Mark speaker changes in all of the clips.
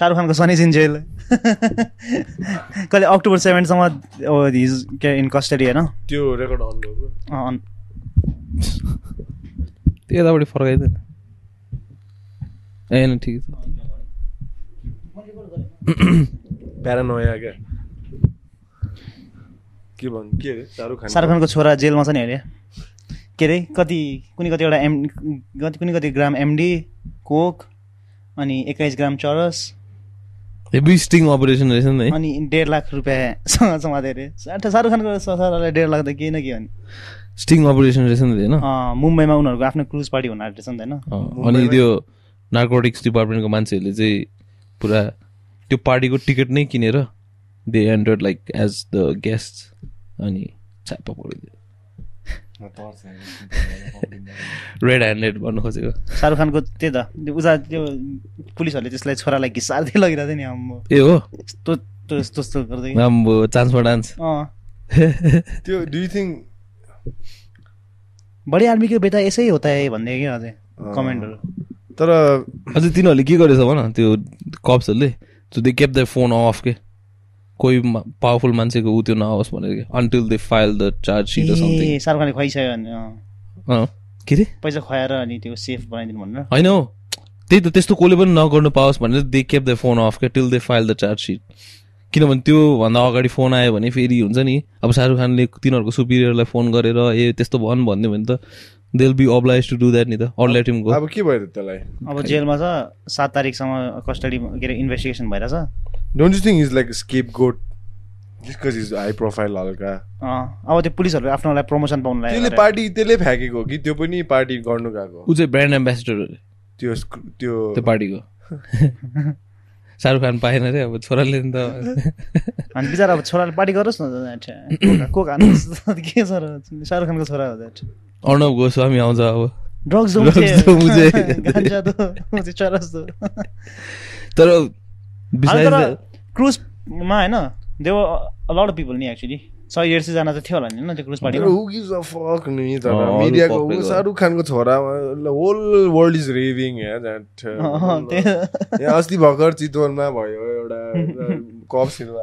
Speaker 1: शाहरुख खानको सनी सिन जेल कहिले अक्टोबर सेभेनसम्म हिज के इन कस्टडी होइन?
Speaker 2: त्यो रेकर्ड अन गर्नु
Speaker 1: अँ, अन्-
Speaker 3: त्यो यतापट्टि फर्काइदिएन होइन ठिक छ।
Speaker 2: प्यारानोया क्या? के भन्नु के अरे? शाहरुख खान
Speaker 1: शाहरुख खानको छोरा जेलमा छ नि अहिले के अरे? कति कुनै कतिवटा एम कति कुनै कति ग्राम एमडी कोक अनि एक्काइस ग्राम चरस।
Speaker 3: हेभी स्टिङ अपरेसन रहेछ नि है
Speaker 1: अनि डेढ लाख रुपियाँ समाते अरे शाहरुख खानको छोरालाई डेढ लाख त केही न के भने
Speaker 3: स्टिङ अपरेसन रहेछ नि होइन
Speaker 1: मुम्बईमा उनीहरूको आफ्नो क्रुज पार्टी हुन आँटेको छ नि त होइन
Speaker 3: अनि त्यो नार्कोटिक्स डिपार्टमेन्टको मान्छेहरूले चाहिँ पुरा त्यो पार्टीको टिकट नै किनेर they entered like as the guest अनि छ्याप्प पढिदियो रेड ह्यान्डेड भन्नु खोजेको।
Speaker 1: शाहरुख खानको त्यही त त्यो उजा त्यो पुलिसहरूले त्यसलाई छोरालाई घिसार्दै लगिरहेको थियो नि आम्बो
Speaker 3: ए हो?
Speaker 1: यस्तो यस्तो यस्तो गर्दै।
Speaker 3: राम्रो चान्समा डान्स
Speaker 1: अँ।
Speaker 2: त्यो डु यु थिङ्क
Speaker 1: बढी आर्मीको बेटा यसै होता है भन्दै क्या अझै कमेन्टहरू।
Speaker 2: तर
Speaker 3: अझै तिनीहरूले के गरेछ भन त्यो कप्सहरूले so they kept the phone off के? कोही पावरफुल मान्छेको ऊ त्यो नआओस् भनेर until they file the
Speaker 1: charge sheet खानले खुवाइसक्यो भने
Speaker 3: के अरे
Speaker 1: पैसा खुवाएर अनि त्यो सेफ बनाइदिनु भनेर
Speaker 3: होइन हौ। त्यही त त्यस्तो कसले पनि नगर्नु पाओस् भनेर they kept the phone off के till they file the charge sheet किनभने त्योभन्दा अगाडि फोन आयो भने फेरि हुन्छ नि। अब शाहरुख खानले तिनीहरूको सुपिरियरलाई फोन गरेर ए त्यस्तो भन् भनिदियो भने त they will be obliged to do that नि त लेट हिम गो
Speaker 2: अब के भयो त त्यसलाई?
Speaker 1: अब जेलमा छ सात तारिकसम्म कस्टडी के अरे इन्भेस्टिगेसन भइरहेछ
Speaker 2: don't you think is like scapegoat because is high profile हल्का।
Speaker 1: अब त्यो पुलिसहरूले आफ्नोलाई प्रमोसन पाउनुलाई
Speaker 2: त्यसले पार्टी त्यसले फ्याँकेको कि? त्यो पनि पार्टी गर्नु गएको
Speaker 3: ऊ चाहिँ ब्रान्ड एम्बेसिडर
Speaker 2: त्यो त्यो
Speaker 3: त्यो पार्टीको। शाहरुख खान पाएन अरे अब छोराले त।
Speaker 1: अनि बिचरा अब छोराले पार्टी गरोस् न कोक हान्नुहोस् के छ र? शाहरुख खानको छोरा हो द्याट
Speaker 3: अर्णव गोस्वामी आउँछ अब।
Speaker 1: ड्रग्स
Speaker 3: Drugs दो मुझे।
Speaker 1: गांजा दो मुझे चरस दो
Speaker 3: तर
Speaker 1: क्रुजमा होइन देव लट अफ पिपल नि एक्चुली सय डेढसयजना त थियो होला नि त्यो क्रुज
Speaker 3: ले
Speaker 2: शाहरुख खानको छोरा होल वर्ल्ड इज रेभिङ अस्ति भर्खर चितवनमा भयो एउटा कप्सहरूमा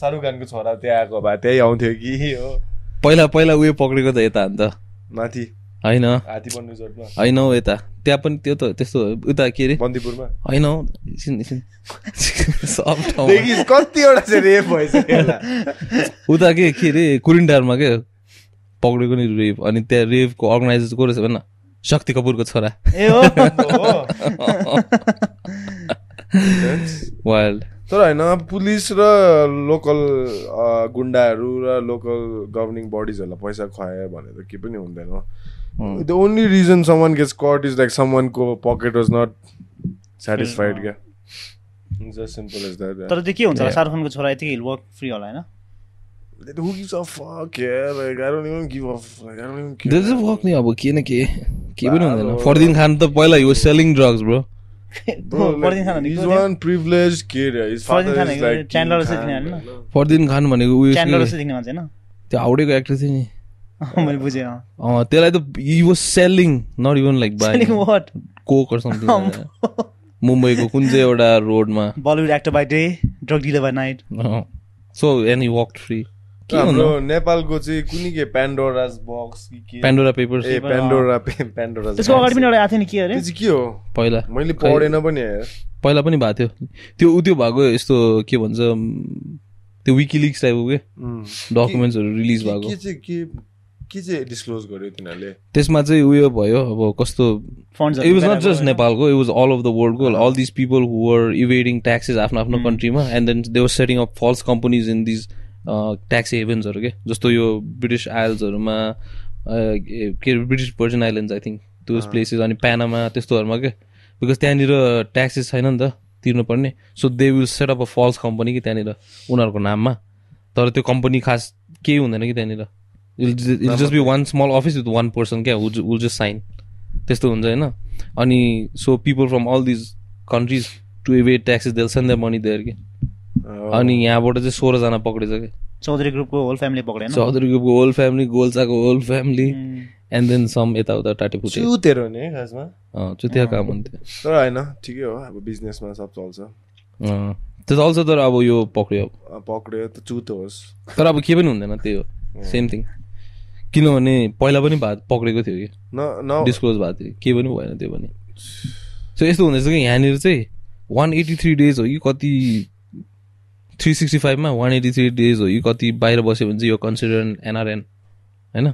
Speaker 2: शाहरुख खानको छोरा त्यहाँ आएको भए त्यही आउँथ्यो कि हो।
Speaker 3: पहिला पहिला उयो पक्रेको त यता अन्त।
Speaker 2: माथि।
Speaker 3: होइन। होइन हौ यता। त्यहाँ पनि त्यो त त्यस्तो उता के अरे?
Speaker 2: बन्दीपुरमा।
Speaker 3: होइन हौ। एकछिन एकछिन। सब ठाउँमा।
Speaker 2: कतिवटा चाहिँ रेप।
Speaker 3: उता के के अरे? कुरिन्डारमा के? पक्रेको नि रेप। अनि त्यहाँ रेपको अर्गनाइजर को रहेछ भन? शक्ति कपुरको छोरा।
Speaker 1: ए हो?
Speaker 3: वाइल्ड
Speaker 2: तर होइन पुलिस र लोकल गुन्डाहरू र लोकल गभर्निङ बडिजहरूलाई पैसा खुवायो भने त केही पनि हुँदैन। The only reason someone gets caught is like समनको pocket was not satisfied क्या। जस्ट सिम्पल इज द्याट
Speaker 1: तर त्यो के हुन्छ होला? शाहरुख खानको छोरा यतिकै वर्क फ्री होला होइन?
Speaker 2: Who gives a fuck, yeah? Like, I don't even give a fuck. I don't even care.
Speaker 3: There is a work नि अब के न के के पनि हुँदैन। फरदिन खान त पहिला यो selling drugs
Speaker 2: bro
Speaker 1: Fardeen
Speaker 2: father Khan
Speaker 3: भनेको उयो त्यो हाउडेको एक्टर थियो नि।
Speaker 1: मैले बुझेँ
Speaker 3: त्यसलाई त he was selling not even like
Speaker 1: Selling what?
Speaker 3: Coke something मुम्बईको कुन चाहिँ एउटा रोडमा।
Speaker 1: Bollywood actor by day drug dealer by
Speaker 3: night so and he walk free
Speaker 2: हाम्रो नेपालको चाहिँ कुनै के पेन्डोराज बक्स कि के?
Speaker 3: पेन्डोरा पेपर्स
Speaker 2: ए पेन्डोरा पेन्डोरा
Speaker 1: त्यसको अगाडि पनि एउटा आएको थियो नि के अरे?
Speaker 2: त्यो चाहिँ के हो?
Speaker 3: पहिला।
Speaker 2: मैले पढेन पनि
Speaker 3: पहिला पनि भएको थियो। त्यो उ त्यो भएको यस्तो के भन्छ त्यो विकिलिक्स टाइपको के? डकुमेन्ट्सहरू रिलिज भएको।
Speaker 2: के चाहिँ के के चाहिँ डिस्क्लोज गर्यो तिनीहरूले?
Speaker 3: त्यसमा चाहिँ उयो भयो अब कस्तो इट वाज नट जस्ट नेपालको it was all of the वर्ल्डको all this people who were evading taxes आफ्नो आफ्नो कन्ट्रीमा and then they were setting up false companies in these tax हेभन्सहरू के? जस्तो यो ब्रिटिस आइल्सहरूमा के अरे British Virgin Islands I think त्यो प्लेसेस अनि प्यानामा त्यस्तोहरूमा के? बिकज त्यहाँनिर ट्याक्सेस छैन नि त तिर्नुपर्ने। So they will set up a false company कि त्यहाँनिर उनीहरूको नाममा। तर त्यो कम्पनी खास केही हुँदैन कि त्यहाँनिर। It just be one small office with one person क्या? विल जस्ट साइन त्यस्तो हुन्छ होइन। अनि so people from all these countries to avoid taxes they'll send the money there कि? अनि यहाँबाट चाहिँ सोह्रजना पक्रेछ कि।
Speaker 1: चौधरी ग्रुपको होल फ्यामिली पक्रेन।
Speaker 3: चौधरी ग्रुपको whole family गोल्चाको whole family and then some यताउता टाटेफुटे
Speaker 2: चुतेरो नि खासमा?
Speaker 3: चुतिया काम हुन्थ्यो।
Speaker 2: तर होइन ठिकै हो अब बिजनेसमा सब चल्छ।
Speaker 3: अँ, त्यो त अल्सो तर अब यो पक्रियो।
Speaker 2: पक्रियो त चुत होस्।
Speaker 3: तर अब केही पनि हुँदैन त्यही हो। सेम थिङ किनभने पहिला पनि भा पक्रेको थियो कि।
Speaker 2: न न।
Speaker 3: डिस्क्लोज भएको थियो। केही पनि भएन त्यो पनि। सो यस्तो हुँदैछ कि यहाँनिर चाहिँ वान एटी थ्री डेज हो कि कति थ्री सिक्सटी फाइभमा वान एटी थ्री डेज हो। कि कति बाहिर बस्यो भने चाहिँ यो कन्सिडर एनआरएन होइन?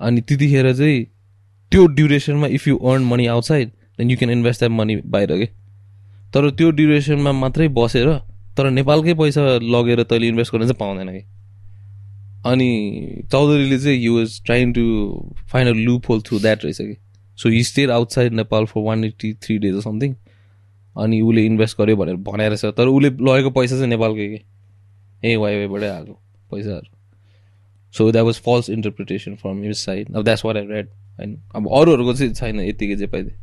Speaker 3: अनि त्यतिखेर चाहिँ त्यो ड्युरेसनमा if you earn money outside then you can invest that money बाहिर के तर त्यो ड्युरेसनमा मात्रै बसेर तर नेपालकै पैसा लगेर तैँले इन्भेस्ट गर्न चाहिँ पाउँदैन कि अनि चौधरीले चाहिँ you was trying to find a loophole through that रहेछ कि so he stayed outside Nepal for one eighty three days something अनि उसले इन्भेस्ट गर्यो भनेर भनेर छ। तर उसले लगेको पैसा चाहिँ नेपालकै के? ए वाइवाईबाटै आएको पैसाहरू। So that was false interpretation from his side अब द्याट्स वाट आई रेड होइन अब अरूहरूको चाहिँ छैन यत्तिकै चाहिँ पाइदिए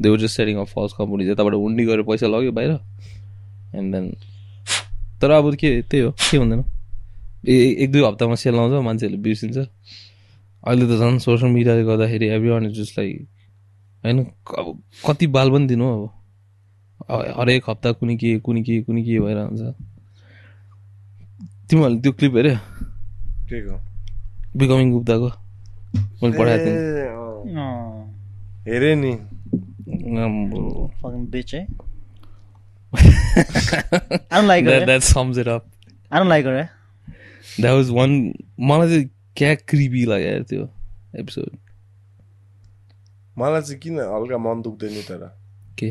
Speaker 3: they were just setting off false company यताबाट हुन्डी गरेर पैसा लग्यो बाहिर। एन्ड देन तर अब के त्यही हो। के हुँदैन? ए एक दुई हप्तामा सेल आउँछ मान्छेहरूले बिर्सिन्छ। अहिले त झन् सोसियल मिडियाले गर्दाखेरि everyone is just like होइन अब कति बाल पनि दिनु अब। हरेक हप्ता कुनै के कुनै के कुनै के भएर हुन्छ तिमीहरूले त्यो क्लिप हेऱ्यो
Speaker 2: के को
Speaker 3: बिकमिङ गुप्ताको मैले पठाएको थिएँ
Speaker 2: हेरेँ नि
Speaker 3: आम्बो।
Speaker 1: fucking bitch, eh? I don't like her.
Speaker 3: That-
Speaker 1: eh?
Speaker 3: that sums it up.
Speaker 1: I don't like her. eh?
Speaker 3: That was one मलाई चाहिँ क्या क्रिपी लाग्यो यार त्यो एपिसोड
Speaker 2: मलाई चाहिँ किन हल्का मन दुख्दैन तर
Speaker 3: के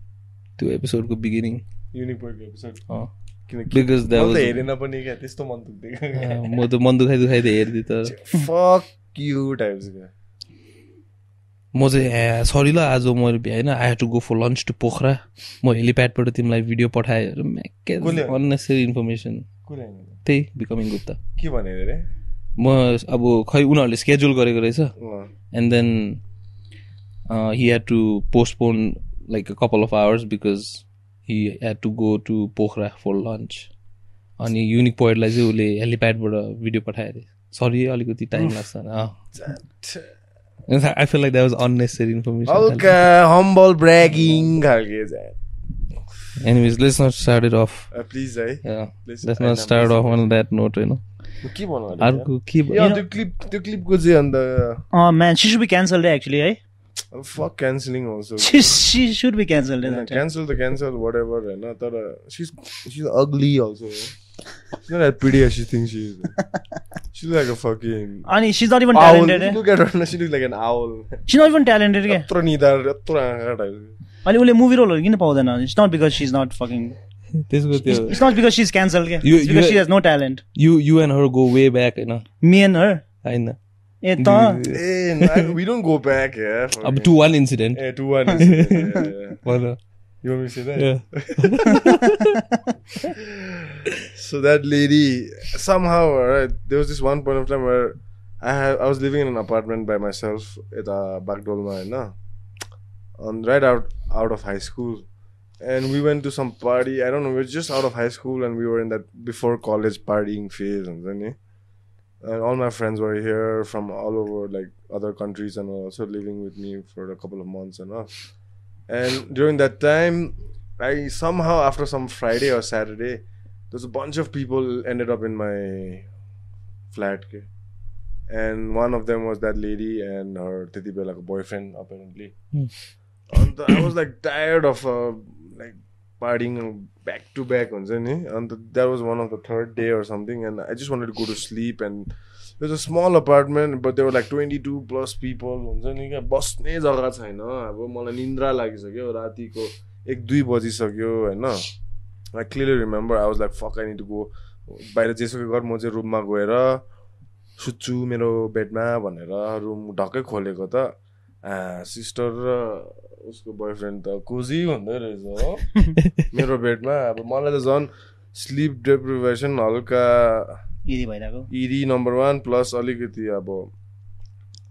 Speaker 2: त्यो
Speaker 3: एपिसोडको बिगिनिङ
Speaker 2: एपिसोड हेरेन पनि क्या त्यस्तो मन दुख्दैन
Speaker 3: म त मन दुखाइ दुखाइ त हेर्दै तर
Speaker 2: फक यु टाइप्सको
Speaker 3: म चाहिँ सरी ल आज मैले भ्याएन I have to go for lunch to Pokhara. म हेलिप्याडबाट तिमीलाई भिडियो पठाएँ
Speaker 2: कसले?
Speaker 3: अन्नेसरी इन्फर्मेसन त्यही बिकमिङ गुप्ता।
Speaker 2: के भनेर अरे?
Speaker 3: म अब खै उनीहरूले स्केड्युल गरेको रहेछ। And then he had to postpone like a couple of hours because he had to go to Pokhara for lunch अनि युनिक पोइन्टलाई चाहिँ उसले हेलिप्याडबाट भिडियो पठायो अरे। सरी अलिकति टाइम लाग्छ I feel like that was unnecessary information
Speaker 2: हल्का humble bragging खालके
Speaker 3: Anyways, let's not start it off.
Speaker 2: Please है
Speaker 3: start
Speaker 2: please.
Speaker 3: off on that note, you know.
Speaker 2: के भन्नु अरे
Speaker 3: अर्को के
Speaker 2: त्यो क्लिप त्यो क्लिपको चाहिँ अन्त
Speaker 1: Oh man, she should be cancelled eh, actually, eh?
Speaker 2: Fuck cancelling also
Speaker 1: She she should be cancelled. in that time.
Speaker 2: Cancel त क्यान्सल वाट एभर होइन तर she's she's ugly also She's not as pretty as she thinks she is. She's like a fucking
Speaker 1: अनि she's not even
Speaker 2: owl.
Speaker 1: talented.
Speaker 2: If you
Speaker 1: eh?
Speaker 2: look at her, she looks like an owl.
Speaker 1: She's not even talented. क्या
Speaker 2: यत्रो निधार यत्रो आँखा type
Speaker 1: अनि उसले movie रोलहरू किन पाउँदैन it's not because she is not fucking
Speaker 3: त्यसको त्यो
Speaker 1: it's not because she is cancel क्या
Speaker 3: You-
Speaker 1: because
Speaker 3: you-
Speaker 1: she has no talent
Speaker 3: you you and her go way back होइन
Speaker 1: मी एन्ड हर
Speaker 3: होइन
Speaker 2: we don't go back. Yeah.
Speaker 3: Up to one incident.
Speaker 2: Yeah, to one incident. yeah, yeah. You want me to say that?
Speaker 3: Yeah.
Speaker 2: so that lady, somehow, right, there was this one point of time where I have, I was living in an apartment by myself at a uh, Bagdolma, na, on right out out of high school, and we went to some party. I don't know, we were just out of high school and we were in that before college partying phase, and then. Yeah and all my friends were here from all over like other countries and also living with me for a couple of months and all. And during that time I somehow after some Friday or Saturday there's a bunch of people ended up in my flat and one of them was that lady and her titi like a boyfriend apparently.
Speaker 3: Hmm.
Speaker 2: and I was like tired of uh, like partying back to back on and that was one of the third day or something and I just wanted to go to sleep and there's a small apartment but there were like 22 plus people हुन्छ नि क्या बस्ने जग्गा छैन अब मलाई निन्द्रा लागिसक्यो रातिको एक दुई बजिसक्यो होइन I clearly remember I was like fuck I to go बाहिर जेसुकै गर म चाहिँ रुममा गएर सुत्छु मेरो बेडमा भनेर रुम ढक्कै खोलेको त सिस्टर र उसको बोयफ्रेन्ड त कोजी हुँदो रहेछ हो। मेरो बेडमा अब मलाई त झन् स्लिप डेप्रिभेसन हल्का
Speaker 1: इजी भइरहेको।
Speaker 2: इडी नम्बर वान प्लस अलिकति अब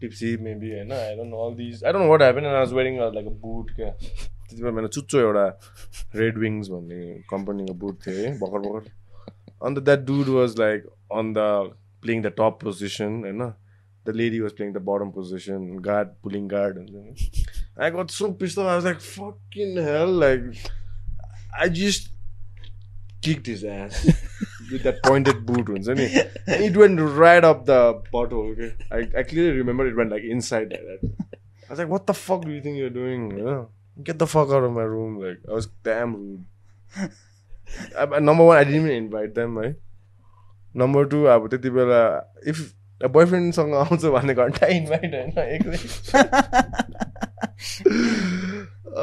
Speaker 2: टिप्सी मेबी होइन I don't all these I don't what happen I was like a boot क्या त्यति बेला मेरो चुच्चो एउटा रेड विङ्स भन्ने कम्पनीको बुट थियो है भर्खर भर्खर। And that dude was like on the playing the top position होइन। The lady was playing the bottom position guard pulling guard हुन्छ नि I got so pissed I was like fucking hell like I just kicked his ass with that pointed boot हुन्छ नि and it went right up the bottle okay I, I clearly remember it went like inside like that I was like what the fuck do you think you're doing you know get the fuck out of my room like I was damn rude I, number one I didn't even invite them right number two अब त्यति बेला if बोयफ्रेन्डसँग आउँछ भन्ने घन्टा invite होइन एक्लै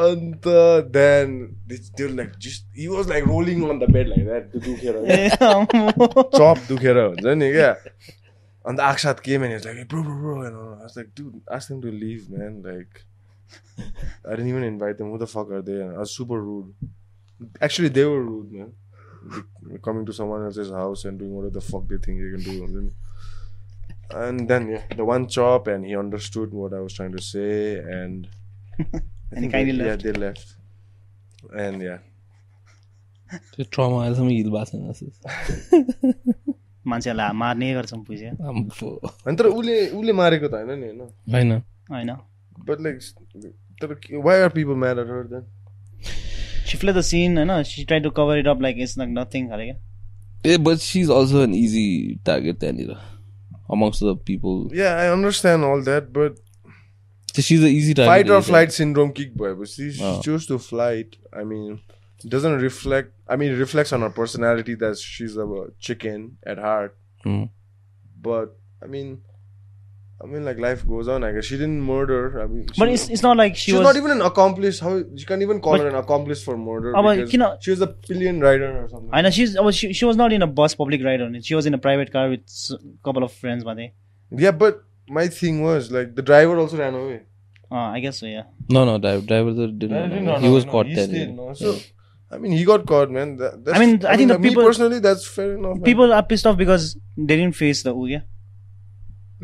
Speaker 2: अन्त then त्यो like just he was like rolling on the bed like that त्यो दुखेर चप दुखेर हुन्छ नि क्या अन्त आक्सात के man like bro bro bro like do ask them to leave man like I didn't even invite them. Who the fuck are they? I was super rude. Actually, they were rude, man. Like, coming to someone else's house and doing whatever the fuck they think they can do. And then, yeah, the one chop, and he understood what I was trying to say, and
Speaker 1: And kindly
Speaker 2: yeah,
Speaker 1: left.
Speaker 2: they left. And yeah,
Speaker 3: त्यो trauma अहिलेसम्म heal भएको छैन
Speaker 1: मान्छेहरूलाई मार्ने गर्छौँ पुजे
Speaker 3: आम्फो।
Speaker 2: अनि तर उसले उसले मारेको त होइन नि होइन?
Speaker 3: होइन।
Speaker 1: होइन।
Speaker 2: बट लाइक तर why are people mad at her then
Speaker 1: She fled the scene, होइन? She tried to cover it up like it's like nothing खाले क्या?
Speaker 3: ए but she is also an easy target त्यहाँनिर amongst the people
Speaker 2: Yeah, I understand all that, but
Speaker 3: she's an easy target.
Speaker 2: Fight or flight syndrome kick boy, but she,
Speaker 3: oh.
Speaker 2: chose to flight. I mean, doesn't reflect. I mean, reflects on her personality that she's a chicken at heart.
Speaker 3: Hmm.
Speaker 2: But I mean, I mean, like life goes on. I guess she didn't murder. I mean,
Speaker 1: but it's, it's not like she
Speaker 2: she's
Speaker 1: was
Speaker 2: not even an accomplice. How you can't even call her an accomplice for murder?
Speaker 1: Ah,
Speaker 2: you
Speaker 1: know,
Speaker 2: she was a pillion rider or something.
Speaker 1: I know she's she, she was not in a bus public rider. She was in a private car with a couple of friends, but they.
Speaker 2: Yeah, but my thing was like the driver also ran away.
Speaker 1: अँ I guess yeah
Speaker 3: No, no, driver, driver the- didn't. he was caught
Speaker 2: he
Speaker 3: then.
Speaker 2: stayed, no. So, I mean, he got caught, man. That, that's,
Speaker 1: I mean, I think the
Speaker 2: like, me
Speaker 1: people-
Speaker 2: personally, that's fair enough. man.
Speaker 1: people are pissed off because they didn't face the क्या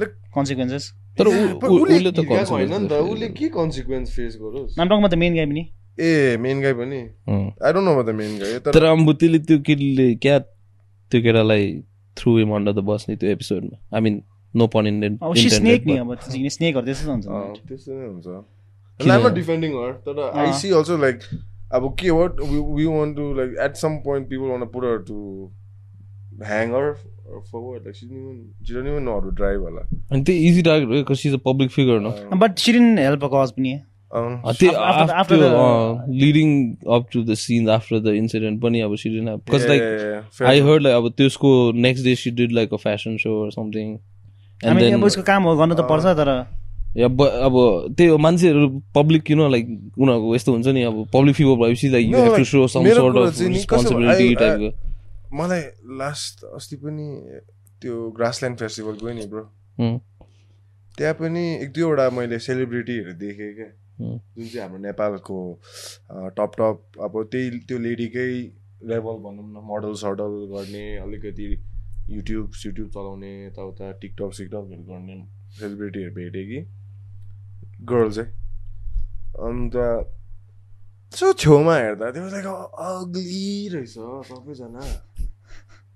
Speaker 2: Look-
Speaker 1: consequences
Speaker 3: तर
Speaker 2: Yeah, उसले
Speaker 3: त
Speaker 2: हिर्काएको होइन नि त उसले के consequence face गरोस्
Speaker 1: I'm talking about the main guy पनि
Speaker 2: ए मेन गाई पनि
Speaker 3: अँ।
Speaker 2: I don't know about the main guy
Speaker 3: तर त्यसले त्यो केटीले क्या त्यो केटालाई threw him under the bus नि त्यो एपिसोडमा I mean
Speaker 1: no pun snake नि अब स्नेकहरू त्यस्तो हुन्छ
Speaker 2: अँ, त्यस्तो नै हुन्छ
Speaker 3: किन?
Speaker 2: आइम नट डिफेन्डिङ हर तर आई
Speaker 1: अँ।
Speaker 2: सी अल्सो लाइक अब के what we want to like at some point people want put her to hang
Speaker 3: her त्यो इजी टार्गेट हो इज अ पब्लिक फिगर न
Speaker 1: but she didn't help a cause पनि
Speaker 3: leading up to the scene after the incident पनि अब she because
Speaker 2: Yeah,
Speaker 3: like
Speaker 2: I.
Speaker 3: Heard like अब त्यसको next day she did like
Speaker 1: a
Speaker 3: fashion
Speaker 1: show
Speaker 3: something
Speaker 1: अब उसको काम हो गर्नु त पर्छ तर
Speaker 3: या ब- अब त्यो मान्छेहरू पब्लिक किन लाइक उनीहरूको यस्तो हुन्छ नि अब पब्लिक फिगर भएपछि like you
Speaker 2: No,
Speaker 3: have to
Speaker 2: like, so some
Speaker 3: sort
Speaker 2: of responsibility
Speaker 3: टाइपको
Speaker 2: मलाई लास्ट अस्ति पनि त्यो ग्रासल्यान्ड फेस्टिभल गएँ नि ब्रो
Speaker 3: हुँ।
Speaker 2: त्यहाँ पनि एक दुईवटा मैले सेलिब्रिटीहरू देखेँ क्या
Speaker 3: हुँ।
Speaker 2: जुन चाहिँ हाम्रो नेपालको टप टप अब त्यही त्यो लेडीकै लेभल भनौँ न मोडल सडल गर्ने अलिकति युट्युब सुट्युब चलाउने यताउता टिकटक सिकटकहरू गर्ने सेलिब्रिटीहरू भेटेँ कि गर्ल चाहिँ अन्त यसो छेउमा हेर्दा त्यो लाइक अग्ली रहेछ सबैजना।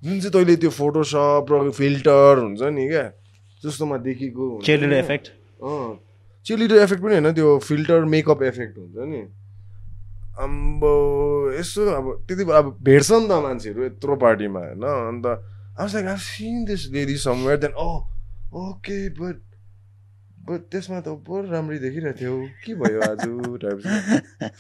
Speaker 2: जुन चाहिँ तैँले त्यो फोटोसप र फिल्टर हुन्छ नि क्या जस्तोमा देखेको।
Speaker 1: इफेक्ट
Speaker 2: अँ चिलिडो एफेक्ट पनि होइन त्यो फिल्टर मेकअप एफेक्ट हुन्छ नि। अम्बो यसो अब त्यति अब भेट्छ नि त मान्छेहरू यत्रो पार्टीमा होइन? And I like I seen this lady somewhere then oh okay but but त्यसमा त बरु राम्ररी देखिरहेको थियौ। के भयो आज?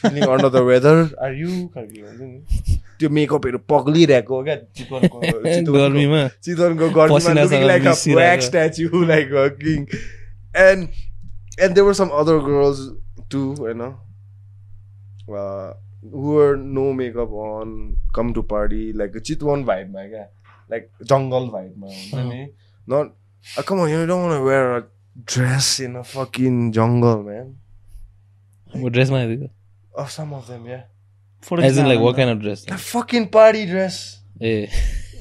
Speaker 2: Feeling under the weather are you खालको हुन्छ नि। त्यो मेकअपहरू पग्लिरहेको क्या?
Speaker 3: गर्मीमा।
Speaker 2: चितवनको गर्मीमा
Speaker 3: पसिनासँग
Speaker 2: looking like a
Speaker 3: मिसिरहेको।
Speaker 2: wax statue like working and and there were some other girls too you know? Uh, who were no makeup on come to party like a chitwan vibe my guy like jungle vibe ma हुन्छ नि not uh, come on you don't want to wear a dress in a fucking jungle man
Speaker 3: अब ड्रेसमा आइदिएको
Speaker 2: Oh, some of them, yeah.
Speaker 1: Photo
Speaker 3: as in like what kind of dress
Speaker 2: A fucking party dress
Speaker 3: ए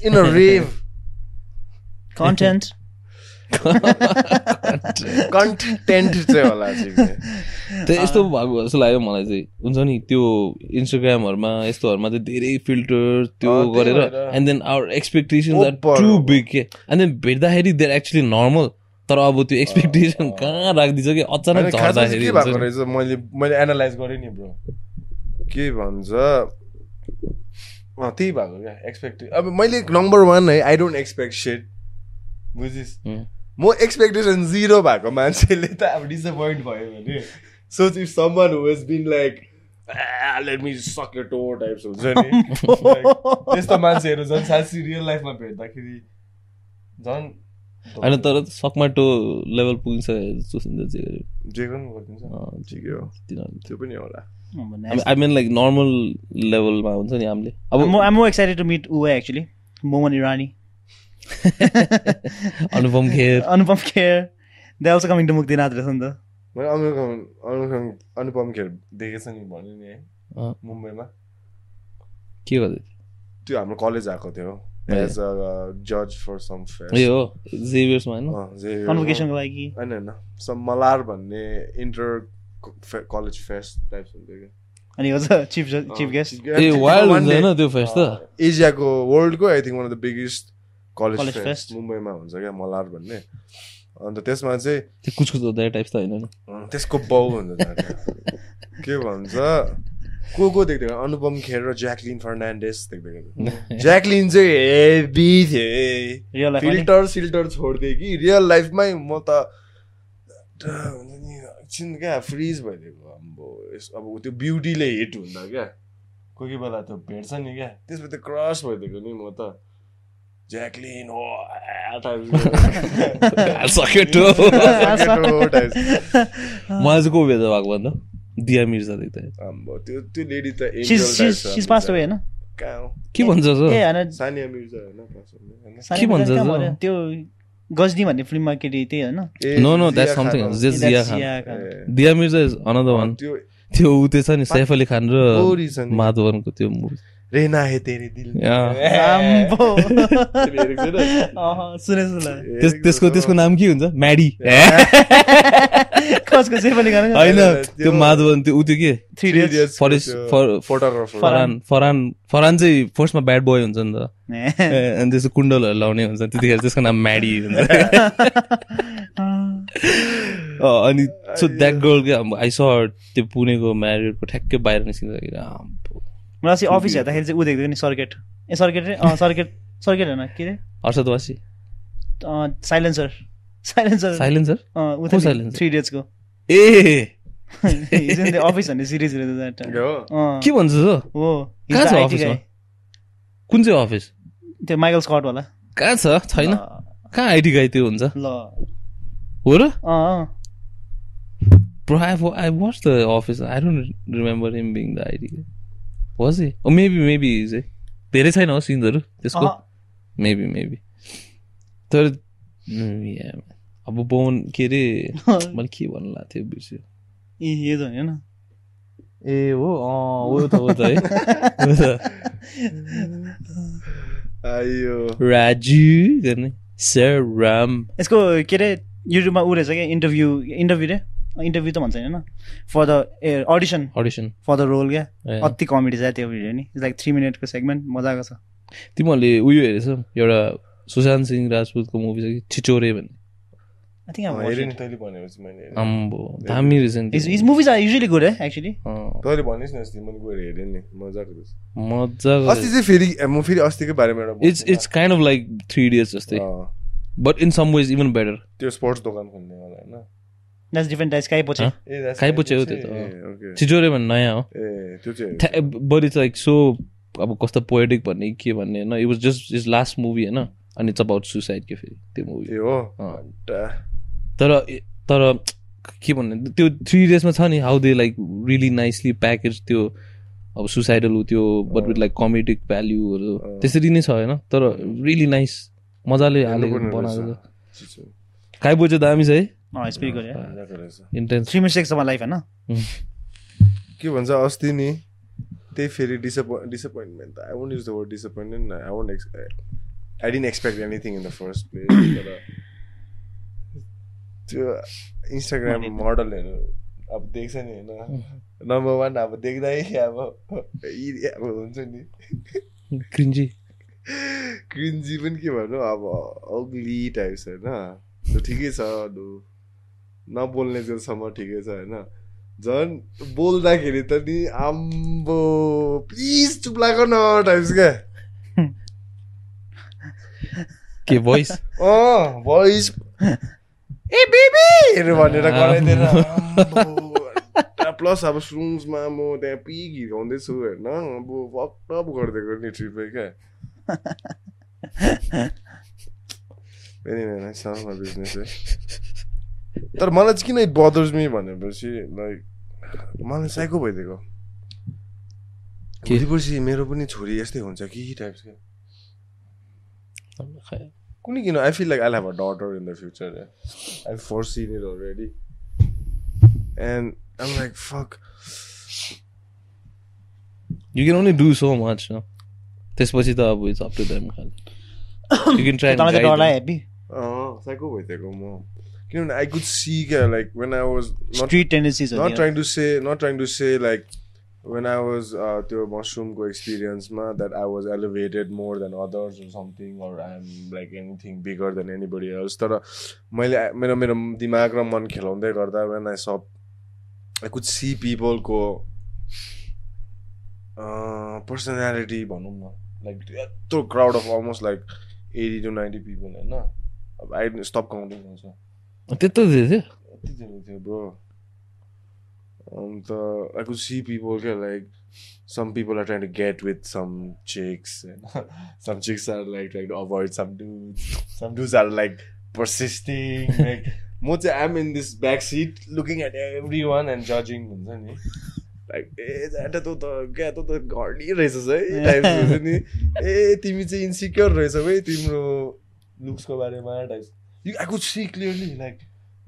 Speaker 2: in a rave.
Speaker 1: Content
Speaker 2: चाहिँ होला चाहिँ
Speaker 3: त्यो यस्तो भएको जस्तो लाग्यो मलाई चाहिँ। हुन्छ नि त्यो इन्स्टाग्रामहरूमा यस्तोहरूमा चाहिँ धेरै फिल्टर त्यो
Speaker 2: त्यही
Speaker 3: गरेर। And then
Speaker 2: hour
Speaker 3: over
Speaker 2: two.
Speaker 3: Big के एन्ड देन भेट्दाखेरि देयर एक्चुली नर्मल तर अब त्यो एक्सपेक्टेसन कहाँ राखिदिन्छ कि? अचानक झर्दाखेरि
Speaker 2: मैले मैले एनालाइज गरेँ नि ब्रो के भन्छ? त्यही भएको क्या एक्सपेक्ट अब मैले नम्बर वान है आई डोन्ट एक्सपेक्ट सेट बुझिस्। म एक्सपेक्टेसन जिरो भएको मान्छेले त अब डिसपोइन्ट भयो भने सोच if someone who has been like let me suck your toe types हुन्छ नि। त्यस्तो मान्छेहरू झन् साँच्ची रियल लाइफमा भेट्दाखेरि झन्
Speaker 3: होइन तर सकमा टो लेभल पुगिन्छ सोचिन्छ जे
Speaker 2: जे गर्नु गरिदिन्छ।
Speaker 3: अँ,
Speaker 2: ठिकै हो।
Speaker 3: तिनीहरू
Speaker 2: त्यो पनि होला।
Speaker 3: आई मिन लाइक नर्मल लेभलमा हुन्छ नि हामीले। अब
Speaker 1: I'm more, I'm more excited to meet Uwe Moman Irani,
Speaker 3: Anupam Kher
Speaker 1: Anupam Kher. They're also coming to Muktinath Rasanda.
Speaker 2: मैले अनुपम अनुपम अनुपम खेर देखेछ नि भन्यो नि है
Speaker 3: अँ,
Speaker 2: मुम्बईमा
Speaker 3: के गर्दै
Speaker 2: त्यो हाम्रो कलेज आएको थियो। एज अ जज फर सम
Speaker 3: ए हो जेभियर्समा होइन
Speaker 1: Convocation को लागि
Speaker 2: होइन होइन सम मलार भन्ने इन्टर कलेज फेस्ट टाइप्स हुन्थ्यो क्या
Speaker 1: अनि त chief chief
Speaker 3: guest a wild होइन त्यो फेस्ट त
Speaker 2: एसियाको वर्ल्डको I think one of the biggest
Speaker 1: college fest.
Speaker 2: मुम्बईमा हुन्छ क्या मलार भन्ने। अन्त त्यसमा चाहिँ
Speaker 3: त्यो कुछ कुछ हुँदा टाइप्स त होइन
Speaker 2: त्यसको बाउ हुन्छ। के भन्छ? को को देख्दै अनुपम खेर र ज्याकलिन फर्नान्डेस देख्दै ज्याकलिन चाहिँ हेभी थिए। फिल्टर सिल्टर छोडिदिए कि रियल लाइफमै म त हुन्छ नि एकछिन क्या फ्रिज भइदिएको अब अब त्यो ब्युटीले हिट हुँदा क्या। कोही कोही बेला त्यो भेट्छ नि क्या। त्यसपछि त्यो क्रस भइदिएको नि म त। ज्याकलिन हो आ, type-
Speaker 3: सक्यो टो
Speaker 2: केटो type।
Speaker 3: मलाई चाहिँ को भेट्दा भएको भन्दा दिया मिर्जा देख्दा
Speaker 2: त्यो त्यो लेडी त त।
Speaker 1: away होइन?
Speaker 3: के भन्छ
Speaker 2: सानिया मिर्जा होइन
Speaker 3: के भन्छ?
Speaker 1: त्यो गजनी भन्ने फिल्ममा केटी त्यही होइन
Speaker 3: नो नो
Speaker 2: खान
Speaker 3: समथिङ
Speaker 2: हो।
Speaker 1: Just Jiah
Speaker 2: Khan
Speaker 3: Dia Mirza is another one
Speaker 2: त्यो
Speaker 3: त्यो ऊ त्यो छ नि सैफ अली खान र। माधवनको त्यो मुभी
Speaker 2: रेना है तेरी दिल
Speaker 1: सुने सुने।
Speaker 3: त्यस त्यसको त्यसको नाम के हुन्छ? म्याडी
Speaker 1: कसको
Speaker 3: होइन
Speaker 2: त्यो-
Speaker 3: माधवन त्यो ऊ त्यो के?
Speaker 1: थ्री डेज
Speaker 3: फरेस्ट। फरान फरान फरान चाहिँ फर्स्टमा ब्याड बोय हुन्छ नि त। ए, अनि त्यसको कुण्डलहरू लाउने हुन्छ। त्यतिखेर त्यसको नाम म्याडी हुन्छ। अँ, अनि सो द्याट गर्ल के आई स त्यो पुणेको म्यारिडको ठ्याक्कै बाहिर निस्किँदाखेरि।
Speaker 1: मलाई चाहिँ अफिस हेर्दाखेरि चाहिँ ऊ देख्दै नि सर्किट। ए सर्किट रे? अँ सर्किट सर्किट होइन के अरे
Speaker 3: हर्षदवासी silencer.
Speaker 1: Silencer.
Speaker 3: Silencer? silencer?
Speaker 1: Three डेजको
Speaker 3: ए।
Speaker 1: अफिस भन्ने सिरिज?
Speaker 3: के भन्छ
Speaker 1: हो।
Speaker 3: कहाँ छ अफिसमा? कुन चाहिँ अफिस?
Speaker 1: त्यो माइकल स्कट होला
Speaker 3: कहाँ छ? छैन। कहाँ आइटी गाई त्यो हुन्छ?
Speaker 1: ल।
Speaker 3: हो र?
Speaker 1: अँ
Speaker 3: Bro, I, wa- I watched the office. I don't remember him being the ID guy. Oh, maybe, maybe he's a. धेरै छैन हो सिन्सहरू त्यसको मेबी मेबी तर. अब बोन के अरे मैले के भन्नु लाग्थ्यो थियो बिर्स्यो
Speaker 1: ए यो त होइन
Speaker 3: ए हो अँ हो त हो त है राजु गर्ने सर राम
Speaker 1: यसको के अरे युट्युबमा ऊ रहेछ क्या इन्टरभ्यू इन्टरभ्यू रे इन्टरभ्यू त भन्छ होइन? For the A audition
Speaker 3: audition
Speaker 1: for the role क्या। अति कमेडी छ त्यो भिडियो नि। लाइक थ्री मिनटको सेगमेन्ट मजाको छ।
Speaker 3: तिमीहरूले उयो हेरेछौ? एउटा सुशान्त सिंह राजपुतको मुभी छ कि? छिचोरे भन्ने। It's it's kind of like three जस्तै। But in some ways even better
Speaker 2: त्यो स्पोर्ट्स दोकान खोल्ने
Speaker 1: द्याट्स डिफ्रेन्ट टाइप
Speaker 3: हो
Speaker 2: त्यो
Speaker 3: त। छिचोरे भन्ने नयाँ हो।
Speaker 2: ए त्यो चाहिँ
Speaker 3: इट्स लाइक सो अब कस्तो पोएटिक भन्ने के भन्ने होइन? It was just is last movie होइन? अनि इट्स अबाउट सुसाइड के फेरि त्यो मुभी
Speaker 2: हो।
Speaker 3: तर तर के भन्ने त्यो थ्री डेजमा छ नि how they like really nicely package त्यो अब सुसाइडल त्यो बट विथ लाइक कमेडिक भ्याल्युहरू। त्यसरी नै छ होइन? तर रियली नाइस मजाले हालेको बनाएको। काइबो चाहिँ दामी छ है।
Speaker 1: गरे थ्री लाइफ होइन?
Speaker 2: के भन्छ अस्ति नि त्यही फेरि disappoint disappointment I won't use the word disappointment I won't ex I didn't expect anything in the first place तर त्यो इन्स्टाग्राम मोडलहरू अब देख्छ नि होइन। नम्बर वान अब देख्दै अब इ- अब हुन्छ नि।
Speaker 3: क्रिन्जी
Speaker 2: क्रिन्जी पनि के भन्नु अब अग्ली टाइप्स होइन। त्यो ठिकै छ लु नबोल्ने जेलसम्म ठिकै छ होइन? झन् बोल्दाखेरि त नि आम्बो प्लिज चुप लाग न टाइप्स क्या
Speaker 3: के भोइस
Speaker 2: अँ भोइस ए बेबीहरू भनेर गराइदिएर प्लस अब सुन्समा म त्यहाँ पिक हिर्काउँदैछु होइन? अब फकटप गरिदिएको नि ट्रिपै क्या business, है। तर मलाई चाहिँ किन बदर्स मी भनेपछि लाइक मलाई साइको भइदिएको।
Speaker 3: के?
Speaker 2: भोलिपर्सि मेरो पनि छोरी यस्तै हुन्छ कि टाइप्स क्या कुनै किन? I feel like I have a daughter in the future I foreseen it already and um like fuck
Speaker 3: you can only do so much न त्यसपछि त अब इट्स अप टु देम खालि। यु क्यान ट्राई
Speaker 1: डरलाई happy
Speaker 2: psycho भइदिएको म। किनभने I could see क्या like when I was
Speaker 1: not street
Speaker 2: tendencies trying to say not trying to say like when I was uh त्यो mushroomको experience-मा that I was elevated more than others or something or I'm like anything bigger than anybody else तर मैले मेरो मेरो दिमाग र मन खेलाउँदै गर्दा when I saw I could see people-को पर्सनालिटी भनौँ न लाइक यत्रो crowd of almost like eighty to ninety people होइन अब आई स्टप काउन्टिङ हुन्छ
Speaker 3: त्यत्रो थियो त्यो
Speaker 2: कतिजना थियो ब्रो अन्त आई कुड सी पिपल क्या like some people are trying to get with some chicks. And some chicks are like trying to avoid some dudes. Some dudes are like persisting like म चाहिँ आम in this back seat looking at everyone and जजिङ हुन्छ नि like a जाटा तँ त क्या तँ त घर्ली रहेछस् है टाइप्स हुन्छ नि ए तिमी चाहिँ इन्सिक्योर रहेछौ है तिम्रो लुक्सको बारेमा Types I could see clearly like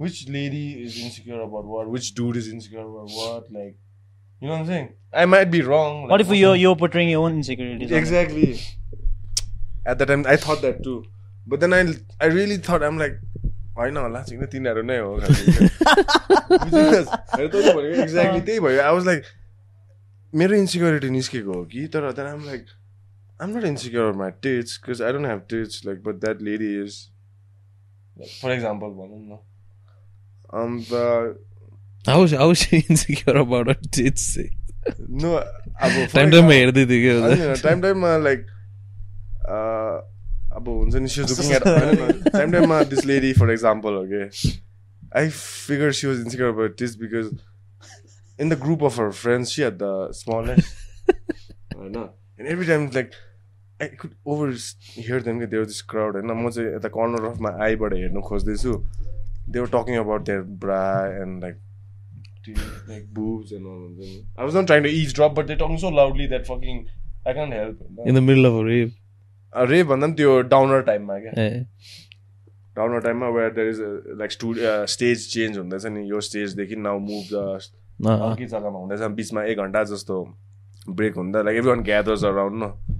Speaker 2: which lady is insecure about what, which dude is insecure about what, like, you know what I'm saying? I might be wrong.
Speaker 1: What
Speaker 2: like,
Speaker 1: if you're you're portraying your own insecurities? on it?
Speaker 2: Exactly. At that time, I thought that too. But then I, I really thought, I'm like, होइन होला chicken तिनीहरू नै हो exactly त्यही भयो I was like मेरो insecurity निस्केको हो कि तर then um like um not insecure my traits because I don't have traits like but that lady is For example भनौँ न अन्त
Speaker 3: How was, how was she insecure about her tits?
Speaker 2: No अब for
Speaker 3: time टाइममा
Speaker 2: example-
Speaker 3: हेर्दै थियो क्या
Speaker 2: time टाइममा like अब हुन्छ नि सी लुकिङ एट टाइम टाइममा दिस लेडी फर इक्जाम्पल हो कि I figure she was insecure about this because in the group of her friends she at the smallest होइन and every time like I could overhear them there this crowd होइन म चाहिँ यता corner of my आईबाट हेर्नु खोज्दैछु they were talking about their bra and like like boobs and all of them. I was not trying to eavesdrop, but they're talking so loudly that fucking I can't help. it.
Speaker 3: In the middle of rap
Speaker 2: रे भन्दा पनि त्यो downer टाइममा क्या downer टाइममा where there is like स्टु stage change हुँदैछ नि यो स्टेजदेखि नाउ मुभ द अर्कै जग्गामा हुँदैछ बिचमा एक घन्टा जस्तो ब्रेक हुँदा like everyone gathers around न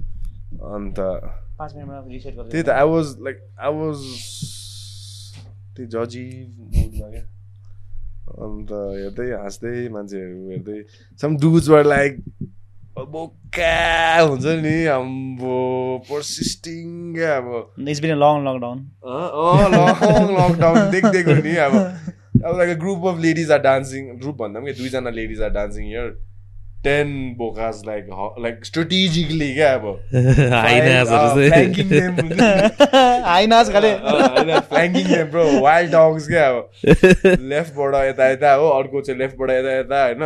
Speaker 2: अन्त त्यही त I was like I was त्यही जजी मुडमा क्या अन्त हेर्दै हाँस्दै मान्छेहरू हेर्दै सम डुज वर लाइक बोका हुन्छ नि हाम्रो पर्सिस्टिङ क्या अब
Speaker 1: it's been long lockdown
Speaker 2: long lockdown देख्दैको नि अब अब like group of ladies are dancing group भन्दा पनि दुईजना ladies are dancing here ten बोकास like like strategically क्या अब फ्ल्याङ्किङ ब्रो वाइल्ड डग्स क्या अब लेफ्टबाट यता यता हो अर्को चाहिँ लेफ्टबाट यता यता होइन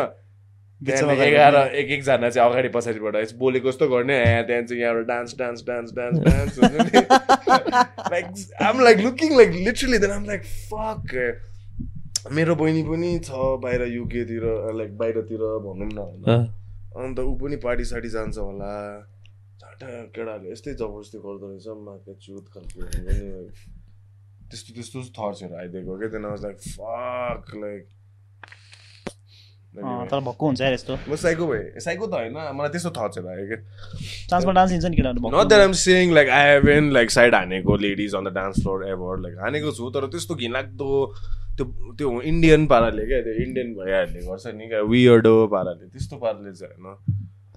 Speaker 2: एघार एक एकजना चाहिँ अगाडि पछाडिबाट बोलेको जस्तो गर्ने त्यहाँदेखि चाहिँ यहाँबाट dance dance dance dance dance like um like looking like literally then um like fuck मेरो बहिनी पनि छ बाहिर युकेतिर लाइक बाहिरतिर भनौँ न होइन। अन्त ऊ पनि पार्टी साटी जान्छ होला। झाटा केटाहरूले यस्तै जबरजस्ती गर्दो रहेछ माके चुत खालको त्यस्तो त्यस्तो थट्सहरू आइदिएको क्या त्यहाँदेखि लाइक फक लाइक
Speaker 1: तर भक्कु हुन्छ यस्तो।
Speaker 2: म साइको भएँ। साइको त होइन मलाई त्यस्तो थट चाहिँ लाग्यो
Speaker 1: चान्समा डान्स लिन्छ नि केटाहरू
Speaker 2: कि not that I'm saying like I haven't like side हानेको ladies on the dance floor ever like हानेको छु तर त्यस्तो घिनलाग्दो त्यो त्यो इन्डियन पाराले क्या त्यो इन्डियन भइहाल्ने गर्छ नि क्या वियर्डो पाराले त्यस्तो पाराले चाहिँ होइन।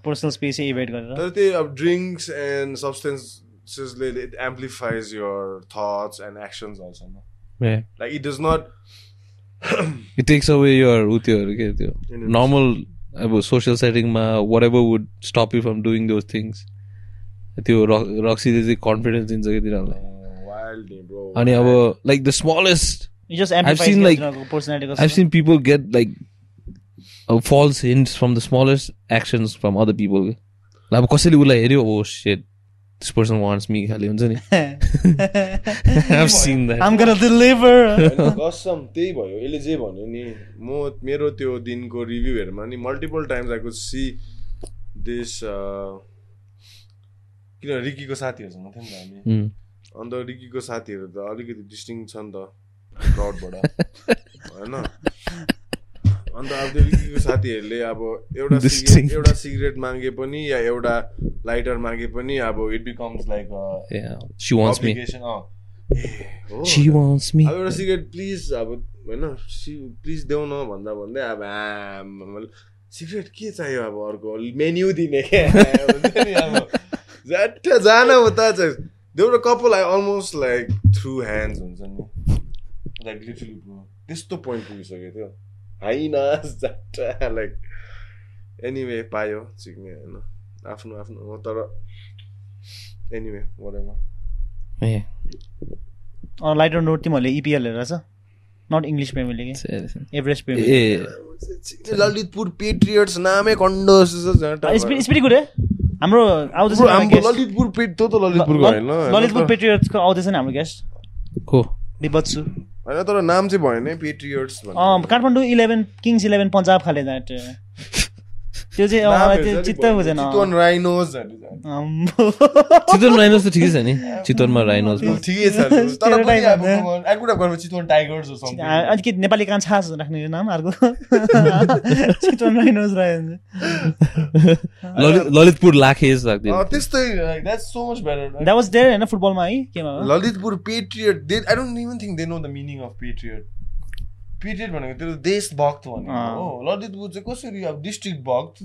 Speaker 1: पर्सनल स्पेस इभेट गरेर।
Speaker 2: तर त्यही अब drinks and सब्सटेन्सेसले it amplifies your thoughts and actions
Speaker 3: also.
Speaker 2: Like it does not
Speaker 3: it takes away your उ त्योहरू के त्यो नर्मल अब social सेटिङमा whatever would stop you from doing those things त्यो रक- रक्सीले चाहिँ कन्फिडेन्स दिन्छ कि तिनीहरूलाई।
Speaker 2: वाइल्ड ब्रो
Speaker 3: अनि अब like the smallest
Speaker 1: You just
Speaker 3: I've
Speaker 1: amplifies
Speaker 3: seen, like- I've seen people get like uh, false hints from the smallest actions from other people. Like, अब कसैले उसलाई हेऱ्यो ओ set this person wants me खालि हुन्छ नि I've seen that.
Speaker 1: I'm gonna deliver
Speaker 2: कसम त्यही भयो यसले जे भन्यो नि म मेरो त्यो दिनको रिभ्यूहरूमा नि multiple times I could see this किन रिकीको साथीहरूसँग थियौँ नि त हामी
Speaker 3: Mm.
Speaker 2: अन्त रिकीको साथीहरू त अलिकति डिस्टिङ छ नि त क्राउडबाट होइन? अन्त अब त्यो साथीहरूले अब एउटा. सिगरेट एउटा सिगरेट मागे पनि या एउटा लाइटर मागे पनि अब इट बिकम्स लाइक एउटा सिगरेट प्लिज अब होइन? प्लिज देऊ न भन्दा भन्दै अब सिगरेट के चाहियो अब अर्को? मेन्यु दिने क्या जान उता चाहिँ। देउरा कपाल I almost like threw hands हुन्छ नि। लाइक लिटरली ब्रो त्यस्तो पोइन्ट पुगिसक्यो थियो होइन झट्ट लाइक एनिवे पायो सिक्ने होइन आफ्नो आफ्नो हो तर anyway whatever.
Speaker 3: Yeah.
Speaker 1: Lighter note तिमीहरूले इपिएल हेरेर छ not English Premier
Speaker 3: League
Speaker 1: average Premier
Speaker 3: eh,
Speaker 2: Lalitpur Patriots नामै कन्डोस
Speaker 1: इट्स भेरी गुड है। हाम्रो आउँदैछ।
Speaker 2: ललितपुर पेट त्यो त ललितपुरको होइन।
Speaker 1: ललितपुर पेट्रियट्सको आउँदैछ नि हाम्रो गेस्ट
Speaker 3: को?
Speaker 1: विपत्सु
Speaker 2: होइन तर नाम चाहिँ भएन है
Speaker 1: Patriots Kathmandu Eleven Kings Eleven Punjab खाले द्याट त्यो चाहिँ मलाई त्यो चित्त बुझेन
Speaker 2: चितवन राइनोज।
Speaker 3: चितवन राइनोज त ठिकै छ नि चितवनमा राइनोज
Speaker 2: ठिकै छ तर पनि अब। I could have gone with Chitwan Tigers
Speaker 1: ah,
Speaker 2: something.
Speaker 1: अलिकति नेपाली कान्छा जस्तो राख्ने नाम अर्को चितवन राइनोज
Speaker 3: ललित ललितपुर लाखेस राख्दियो
Speaker 2: अँ, त्यस्तै that's so much better.
Speaker 1: That was there होइन फुटबलमा है केमा?
Speaker 2: Lalitpur Patriot they I don't even think they know the meaning of Patriot Patriot भनेको त्यो देशभक्त भनेको। हो। ललितपुर चाहिँ कसरी अब डिस्ट्रिक्ट भक्त?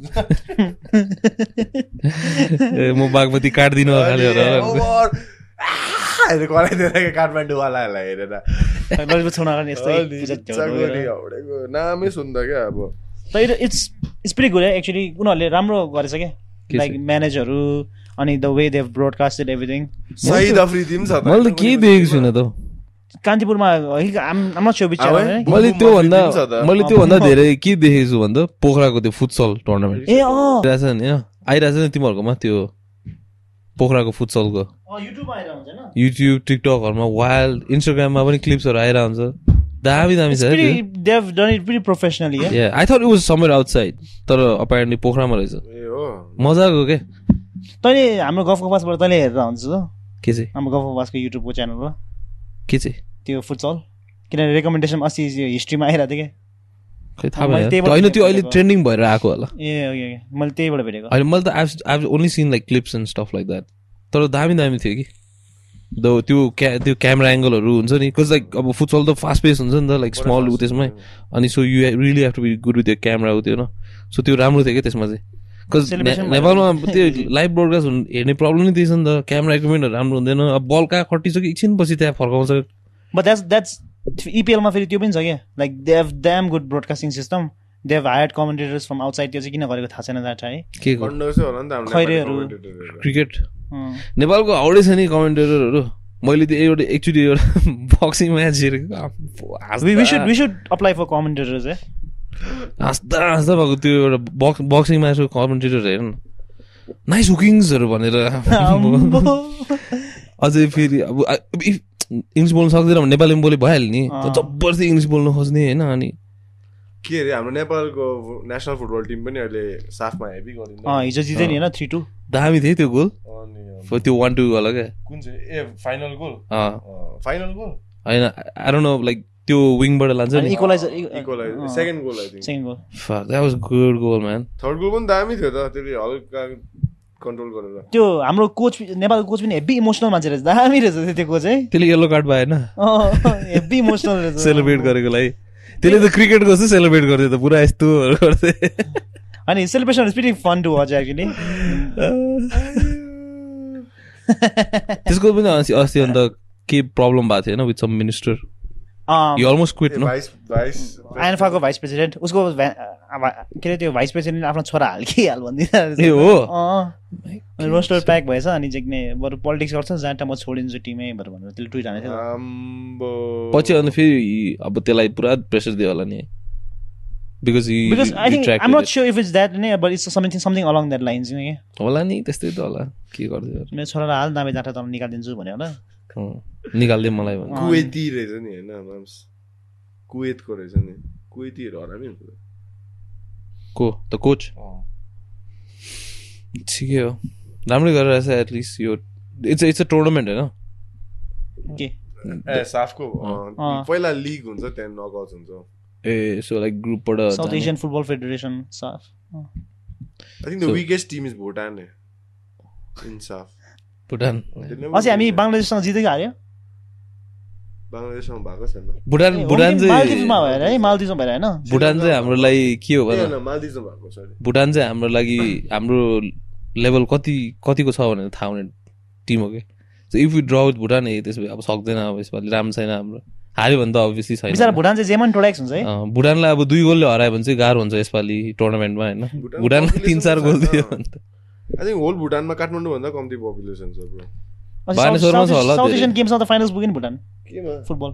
Speaker 3: म बागमती काट्दिनु
Speaker 2: कराइदिएर काठमाडौँवालाहरूलाई हेरेर। नामै सुन्दा क्या अब।
Speaker 1: तर इट्स इट्स भेरी गुड है एक्चुली उनीहरूले राम्रो गरेछ क्या।
Speaker 3: के
Speaker 1: लाइक म्यानेजहरू अनि the way they've broadcasted everything
Speaker 2: Shahid Afridi पनि छ
Speaker 3: मैले त केही देखेको छुइनँ त
Speaker 1: कान्तिपुरमा
Speaker 3: मैले त्योभन्दा। मैले त्योभन्दा धेरै के देखेको छु भन्दा पोखराको त्यो फुटसल टुर्नामेन्ट
Speaker 1: ए
Speaker 3: आइरहेछ नि होइन आइरहेछ नि तिमीहरूकोमा त्यो पोखराको फुटसलको। युट्युब टिकटकहरूमा वाइल्ड इन्स्टाग्राममा पनि क्लिप्सहरू आइरहेको हुन्छ दामी दामी छ I thought it was somewhere outside तर अपेरेन्टली पोखरामा रहेछ।
Speaker 2: ए हो।
Speaker 3: मजाको के?
Speaker 1: तैँले हाम्रो गफ गफासबाट तैँले हेरेर हुन्छ त।
Speaker 3: के चाहिँ?
Speaker 1: हाम्रो गफ गफासको युट्युबको च्यानलमा
Speaker 3: के चाहिँ
Speaker 1: त्यो फुटसल? किनभने रेकमेन्डेसन अस्ति यो हिस्ट्रीमा आइरहेको थियो त्यहीबाट
Speaker 3: होइन त्यो अहिले। ट्रेन्डिङ भएर आएको होला।
Speaker 1: क्या ए मैले त्यहीबाट भेटेको।
Speaker 3: अहिले मैले त I I only seen like clips and stuff like that तर दामी दामी थियो कि। द त्यो क्या त्यो क्यामेरा एङ्गलहरू हुन्छ नि। कज लाइक अब फुटबल त फास्ट पेस हुन्छ नि त लाइक स्मल उ त्यसमै अनि so you really have to be good with त्यो क्यामेरा उ त्यो न सो त्यो राम्रो थियो क्या त्यसमा चाहिँ? नेपालमा त्यो लाइभ ब्रोडकास्ट हुनु हेर्ने प्रब्लम नै त्यही छ नि त। क्यामेरा इक्विपमेन्टहरू राम्रो हुँदैन। अब बल कहाँ खटिसक्यो? एकछिनपछि त्यहाँ फर्काउँछ
Speaker 1: बट द्याट्स द्याट्स इपिएलमा फेरि त्यो पनि छ क्या? Like they have damn good broadcasting system they have hired commentators from outside त्यो चाहिँ किन गरेको थाहा छैन द्याट है
Speaker 3: के
Speaker 1: खैरेहरू।
Speaker 3: क्रिकेट। नेपालको हाउडै छ नि कमेन्टेटरहरू मैले त्यो एउटा एकचोटि एउटा बक्सिङ म्याच हेरेको।
Speaker 1: We, we should we
Speaker 3: हाँस्दा हाँस्दा भएको त्यो एउटा बक्स बक्सिङ म्याचको कमेन्टेटर हेर न नाइस हुकिङ्सहरू भनेर। अझै फेरि अब इफ इङ्ग्लिस बोल्नु सक्दैन भने नेपालीमा बोले भइहाल्यो नि। जबरजस्ती इङ्ग्लिस बोल्नु खोज्ने होइन अनि।
Speaker 2: के अरे हाम्रो नेपालको नेसनल फुटबल टिम पनि अहिले साफमा हेभी गरिन्छ
Speaker 1: अँ हिजो जित्यो नि होइन थ्री टू
Speaker 3: दामी थियो त्यो गोल। त्यो वान टू वाला क्या।
Speaker 2: कुन चाहिँ? ए फाइनल गोल
Speaker 3: अँ,
Speaker 2: फाइनल गोल
Speaker 3: होइन आई डोन्ट नो लाइक त्यो विङबाट लान्छ नि।
Speaker 1: Equaliser
Speaker 2: equalise second goal I think
Speaker 1: second goal
Speaker 3: that was good goal man
Speaker 2: third goal पनि दामी थियो त त्यसले हल्का कन्ट्रोल गरेर।
Speaker 1: त्यो हाम्रो कोच नेपालको कोच पनि हेभी इमोसनल मान्छे रहेछ। दामी रहेछ त्यो कोच है।
Speaker 3: त्यसले येल्लो कार्ड पाएन।
Speaker 1: हेभी इमोसनल रहेछ।
Speaker 3: सेलिब्रेट गरेको लागि। त्यसले त क्रिकेटको जस्तो सेलिब्रेट गर्थ्यो त पुरा यस्तोहरू गर्थे
Speaker 1: अनि celebration is pretty fun to watch actually
Speaker 3: त्यसको पनि अस्ति अस्ति अन्त के प्रब्लम भएको थियो होइन with some minister you
Speaker 2: almost quit
Speaker 1: no vice president उसको के अरे त्यो भाइस प्रेसिडेन्ट आफ्नो छोरा हाल्किहाल भनिदिँदा
Speaker 3: हो?
Speaker 1: अनि रोस्टर प्याक भएछ अनि चाहिँ नि बरु पोलिटिक्स गर्छ जहाँ म छोडिन्छु टिमै भनेर भनेर त्यसले ट्विट हानेको थियो
Speaker 2: आम्बो
Speaker 3: पछि अन्त फेरि अब त्यसलाई पुरा प्रेसर दियो होला नि। Because
Speaker 1: because I think I'm not sure if it's that नै but it's something something along that lines नि
Speaker 3: होला नि त्यस्तै त होला। के गरिदियो
Speaker 1: मेरो छोरालाई हाल दामी जाँटा त निकालिदिन्छु भन्यो होला।
Speaker 3: निकालिदियो मलाई भने
Speaker 2: कुवेती रहेछ नि होइन माम्स कुवेतको रहेछ नि। कुवेतीहरू हरामी हुन्छ।
Speaker 3: को? त कोच? ठिकै हो। राम्रै गरेर रहेछ एटलिस्ट यो। इट्स इट्स अ टुर्नामेन्ट होइन?
Speaker 1: के?
Speaker 2: ए साफको। पहिला लिग हुन्छ त्यहाँदेखि नकआउट हुन्छ।
Speaker 3: ए सो लाइक ग्रुपबाट
Speaker 1: South. Asian Football Federation
Speaker 2: SAFF. I think
Speaker 3: the
Speaker 2: weakest team is Bhutan in SAFF
Speaker 3: Bhutan
Speaker 1: अझै हामी बङ्गलादेशसँग जितेको हार्यो
Speaker 2: भएको छैन।
Speaker 3: भुटान चाहिँ
Speaker 1: भएर है मालदिभ्समा भएर होइन?
Speaker 3: भुटान चाहिँ हाम्रो लागि के हो
Speaker 2: भएको सरी
Speaker 3: भुटान चाहिँ हाम्रो लागि हाम्रो लेभल कति कतिको छ भनेर थाहा हुने टिम हो कि? So if you draw with Bhutan ए त्यसो भए अब सक्दैन अब यसपालि राम्रो छैन हाम्रो। हार्यो भने त अभियसली छैन।
Speaker 1: बिचरा भुटान चाहिँ जेमन टोडाक्स हुन्छ है?
Speaker 3: भुटानलाई अब दुई गोलले हरायो भने चाहिँ गाह्रो हुन्छ यसपालि टुर्नामेन्टमा होइन?
Speaker 2: भुटान
Speaker 3: भुटानलाई तिन चार गोल दियो। भने त।
Speaker 2: आई थिङ्क होल भुटानमा काठमाडौँ भन्दा कम्ती पपुलेसन छ ब्रो
Speaker 1: अनि
Speaker 3: बानेश्वरमा
Speaker 1: साउथ-
Speaker 3: छ होला
Speaker 1: साउथ
Speaker 3: धेरै।
Speaker 1: एसियन गेम्समा त फाइनल्स पुग्यो नि भुटान
Speaker 2: केमा
Speaker 1: फुटबल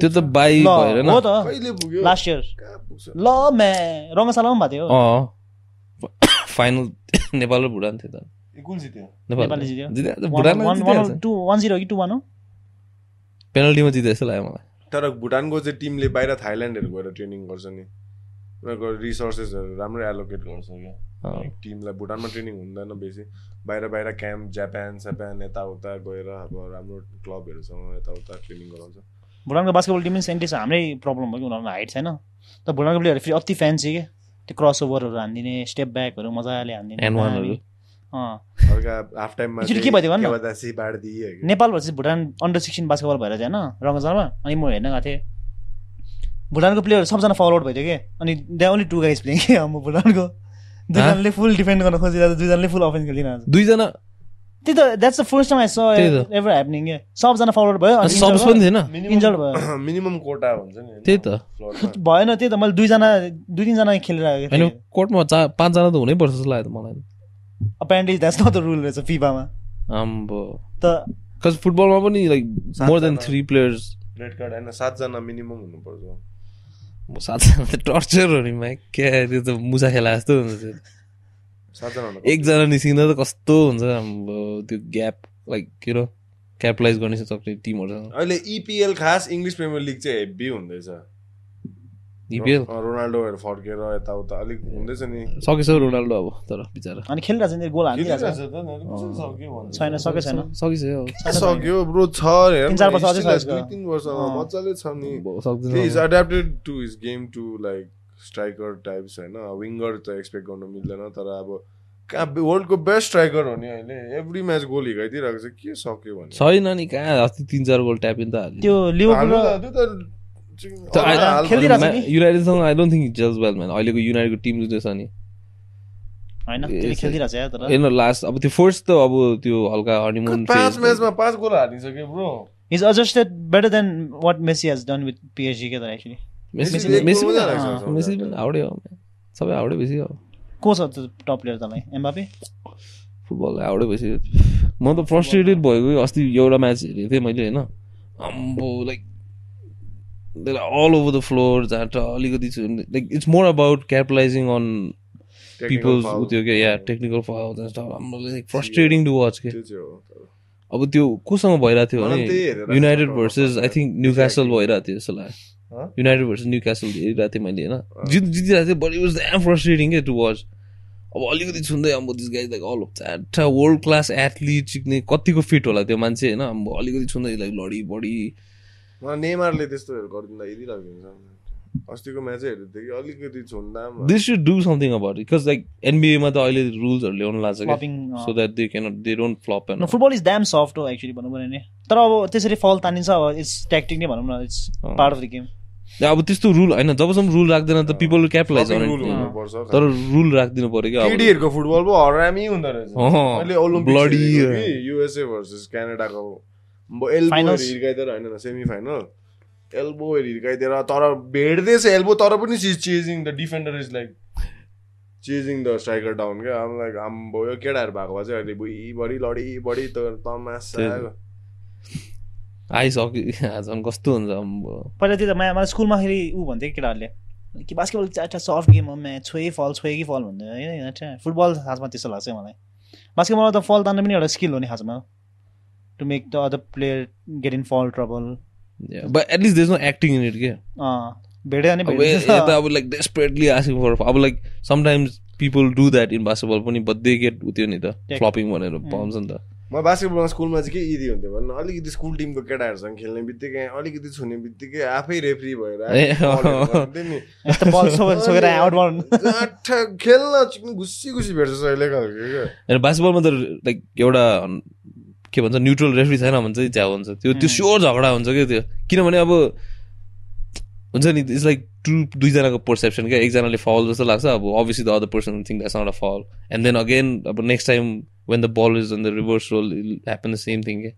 Speaker 3: त्यो त बाई
Speaker 1: ल
Speaker 3: भएर
Speaker 1: हो
Speaker 3: न
Speaker 1: त।
Speaker 2: कहिले पुग्यो?
Speaker 1: लास्ट इयर
Speaker 2: कहाँ पुग्छ?
Speaker 1: ल म्या रङ्गशालामा भएको थियो।
Speaker 3: अँ। फाइनल नेपाल र भुटान थियो त।
Speaker 2: ए, कुन जित्यो?
Speaker 3: नेपाल।
Speaker 1: नेपालले जित्यो।
Speaker 3: जित्यो? भुटान
Speaker 1: टू वान जिरो कि टू वान हो?
Speaker 3: पेनल्टीमा जिते जस्तो लाग्यो मलाई।
Speaker 2: तर भुटानको चाहिँ टिमले बाहिर थाइल्यान्डहरू गएर ट्रेनिङ गर्छ नि। उनीहरूको रिसोर्सेसहरू राम्रै एलोकेट गर्छ क्या। टिमलाई भुटानमा ट्रेनिङ हुँदैन बेसी। बाहिर बाहिर क्याम्प जापान सापान यताउता गएर अब राम्रो क्लबहरूसँग यताउता ट्रेनिङ गराउँछ।
Speaker 1: भुटानको बास्केटबल टिम पनि सेन्टी छ। हाम्रै प्रब्लम हो कि उनीहरूको हाइट छैन। तर भुटानको प्लेयरहरू फेरि अति फ्यान्सी के। त्यो क्रस ओभरहरू हानिदिने स्टेप ब्याकहरू मजाले हानिदिने।
Speaker 2: हाफ टाइममा
Speaker 1: के भयो Nepal versus Bhutan under sixteen basketball भएर चाहिँ होइन रङ्गजामा अनि म हेर्न गएको थिएँ। भुटानको प्लेयर सबजना फलो आउट भइदियो कि। अनि द्या ओन्ली टु गाइज प्लेइङ के म भुटानको? दुईजनाले फुल डिफेन्ड गर्न खोजिरहेको छ दुईजनाले फुल अफेन्स खेलिरहेको छ।
Speaker 3: दुईजना?
Speaker 1: त्यही त that's the first time
Speaker 3: I saw.
Speaker 1: Ever happening के सबजना आउट भयो
Speaker 3: सब्स पनि थिएन?
Speaker 1: इन्जर्ड भयो।
Speaker 2: मिनिमम कोटा हुन्छ नि?
Speaker 3: त्यही त।
Speaker 1: भएन त्यही त मैले दुईजना दुई तिनजना खेलेर
Speaker 3: होइन कोर्टमा चा पाँचजना त हुनैपर्छ जस्तो लाग्यो त मलाई
Speaker 1: apparently that's not the rule रहेछ फिफामा।
Speaker 3: आम्बो।
Speaker 1: त
Speaker 3: कज फुटबलमा पनि like more than three players
Speaker 2: red card होइन सातजना मिनिमम हुनुपर्छ।
Speaker 3: त टर्चर हो नि मा क्या त्यो त मुसा खेला जस्तो हुन्छ त्यो
Speaker 2: सातजना
Speaker 3: एकजना निस्किँदा त कस्तो हुन्छ आम्बो त्यो ग्याप लाइक के र क्यापिटलाइज गर्न सक्ने टिमहरूसँग
Speaker 2: अहिले इपिएल खास इङ्ग्लिस प्रिमियर लिग चाहिँ हेभी हुँदैछ रोनाल्डोहरू फर्केर यताउता। अलिक हुँदैछ नि।
Speaker 3: सकेछ रोनाल्डो अब तर बिचरा।
Speaker 1: अनि खेलिरहेको छ नि गोल छैन सके छैन।
Speaker 3: सकिसक्यो
Speaker 2: सक्यो ब्रो? छ
Speaker 1: तिन वर्ष।
Speaker 2: मजाले छ नि। Is adapted to his game to like striker types होइन? विङ्गर त एक्सपेक्ट गर्नु मिल्दैन तर अब कहाँ वर्ल्डको बेस्ट स्ट्राइकर हो नि अहिले। एभ्री म्याच गोल हिर्काइदिइरहेको छ। के सक्यो भने?
Speaker 3: छैन नि कहाँ? अस्ति तिन चार गोल ट्यापिन त हाल्यो।
Speaker 1: त्यो नि।
Speaker 3: युनाइटेडसँग आई डोन्ट थिङ्क जज वेल म्यान अहिलेको युनाइटेडको टिम जुन चाहिँ छ नि।
Speaker 1: होइन
Speaker 3: लास्ट अब त्यो फर्स्ट त अब त्यो हल्का हनीमुन
Speaker 2: पाँच म्याचमा पाँच goal हालिसक्यो bro
Speaker 1: is adjusted better than what Messi has done with PSG के त एक्चुली
Speaker 3: मेसी मेसी पनि मेसी हाउडे हो सबै हाउडे बेसी हो
Speaker 1: को छ त्यो टप प्लेयर तँलाई? एम्बापे
Speaker 3: फुटबल हाउडे बेसी म त फ्रस्ट्रेटेड भएको अस्ति एउटा म्याच हेरेको थिएँ मैले होइन। अम्बो like all over the floor त अलिकति like it's more about
Speaker 2: capitalising
Speaker 3: on
Speaker 2: people's.
Speaker 3: त्यो के या टेक्निकल फ्रस्ट्रेटिङ टु वाच के। अब त्यो कोसँग भइरहेको थियो भने United versus I think Newcastle भइरहेको थियो जस्तो लाग्यो? युनाइटेड भर्सेस न्यु क्यासल हेरिरहेको थिएँ मैले होइन जित जितिरहेको थियो but it was damn frustrating के टु वाच अब अलिकति छुन्दै अब दिस गाइज लाइक अल चारवटा वर्ल्ड क्लास एथलिट सिक्ने कतिको फिट होला त्यो मान्छे होइन अब अलिकति छुन्दै लाइक लडी बडी
Speaker 2: मलाई नेमारले त्यस्तोहरू गरिदिँदा यदिरहेको हुन्छ अस्तिको म्याचै हेर्दै कि अलिकति छुन्दाम
Speaker 3: this should do something about because like एनबिएमा त अहिले रुल्सहरू ल्याउनु लाग्छ। So that they cannot they don't flop
Speaker 1: न
Speaker 3: and
Speaker 1: football is damn soft हो एक्चुली भनौँ भने नि। तर अब त्यसरी फल तानिन्छ अब इट्स ट्याक्टिक नै भनौँ न
Speaker 3: it's.
Speaker 1: Part of the game
Speaker 3: अब त्यस्तो रुल होइन जबसम्म रुल राख्दैन त पिपल क्यापिटलाइज तर रुल राखिदिनु पऱ्यो क्या। अब
Speaker 2: केडीहरूको फुटबल पो हरामी हुँदो रहेछ। युएसए भर्सेस क्यानाडाको एल्बो. हिर्काइदिएर होइन सेमी फाइनल एल्बो हिर्काइदिएर तर भेट्दैछ एल्बो तर पनि is chasing the defender is like chasing the striker down क्या? आम लाइक आम्बो यो केटाहरू भएको भए चाहिँ अहिले भुइँभरि लडी बढी त तमासा।
Speaker 3: आइसक्यो झन् कस्तो हुन्छ
Speaker 1: पहिला त्यो त मा- मलाई स्कुलमा फेरि ऊ भन्थ्यो कि केटाहरूले कि बास्केटबल चारवटा सफ्ट गेम हो म्याच छोए फल छोए कि फल भन्थ्यो। होइन फुटबल खासमा त्यस्तो लाग्छ मलाई। बास्केटबलमा त फल तान्नु पनि एउटा स्किल हो नि खासमा। To make the other player get in fall trouble
Speaker 3: but at least there's no acting in it के
Speaker 1: भेट्यो भने
Speaker 3: अब
Speaker 1: भेट्यो
Speaker 3: यता अब लाइक डेस्परेटली आस्किङ फर अब like sometimes people do that in basketball पनि बट दे गेट उत्यो नि त. फ्लपिङ भनेर पाउँछ नि त
Speaker 2: म बास्केटबलमा स्कुलमा चाहिँ के इदी हुन्थ्यो भन्नु अलिकति स्कुल टिमको केटाहरूसँग खेल्ने बित्तिकै अलिकति छुने बित्तिकै आफै रेफ्री भएर खेल्न घुसी घुसी भेट्छ
Speaker 3: बास्केटबलमा त लाइक एउटा के भन्छ न्युट्रल रेफ्री छैन भने चाहिँ झ्याउ हुन्छ। त्यो त्यो स्योर झगडा हुन्छ क्या त्यो। किनभने अब हुन्छ नि इट्स लाइक टु दुईजनाको पर्सेप्सन क्या। एकजनाले फाउल जस्तो लाग्छ अब obviously the other person think that's not a foul and then again अब next time when the ball is on the reverse role happen the same thing के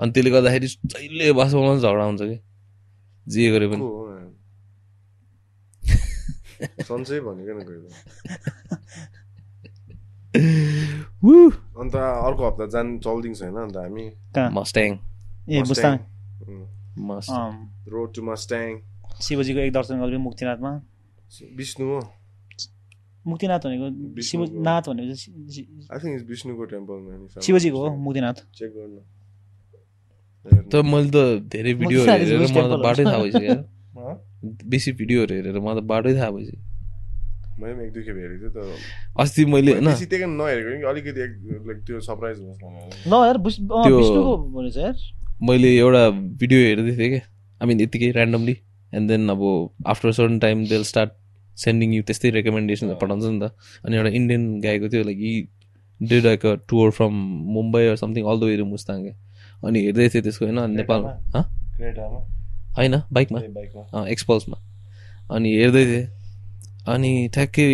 Speaker 3: अनि त्यसले गर्दाखेरि जहिले बास्केटबलमा झगडा हुन्छ कि जे गरे पनि।
Speaker 2: सन्चै भनेको अन्त अर्को हप्ता जान चल्दिन्छ होइन अन्त हामी।
Speaker 3: मस्ट्याङ
Speaker 1: ए अँ,
Speaker 2: रोड टु मस्ट्याङ
Speaker 1: शिवजीको एक दर्शन गर्यो मुक्तिनाथमा।
Speaker 2: विष्णु हो।
Speaker 1: मुक्तिनाथ भनेको। शिवनाथ भनेको
Speaker 2: आई थिङ्क इज विष्णुको टेम्पल
Speaker 1: शिवजीको हो मुक्तिनाथ।
Speaker 2: चेक गर्नु।
Speaker 3: त मैले त धेरै भिडियोहरू हेरेर मलाई त बाटै
Speaker 1: हो।
Speaker 3: थाहा भइसक्यो? बेसी भिडियोहरू हेरेर मलाई त बाटै थाहा भइसक्यो।
Speaker 2: मैले पनि एक दुई खेप हेरेको थिएँ तर
Speaker 3: अस्ति मैले होइन
Speaker 2: नहेरेको कि अलिकति एक लाइक त्यो सरप्राइज
Speaker 1: ल यार विष्णुको भनेछ
Speaker 3: मैले एउटा भिडियो हेर्दै थिएँ क्या आई मिन यत्तिकै ऱ्यान्डमली एन्ड देन अब after certain time they'll start sending you त्यस्तै रेकमेन्डेसन पठाउँछ नि त। अनि एउटा इन्डियन गएको थियो लाइक यी did like a tour from Mumbai or something all the way Mustang क्या अनि हेर्दै थिएँ त्यसको होइन अनि नेपाल हँ
Speaker 2: क्रेटामा
Speaker 3: होइन बाइकमा एक्सपल्समा अनि हेर्दै थिएँ। अनि ठ्याक्कै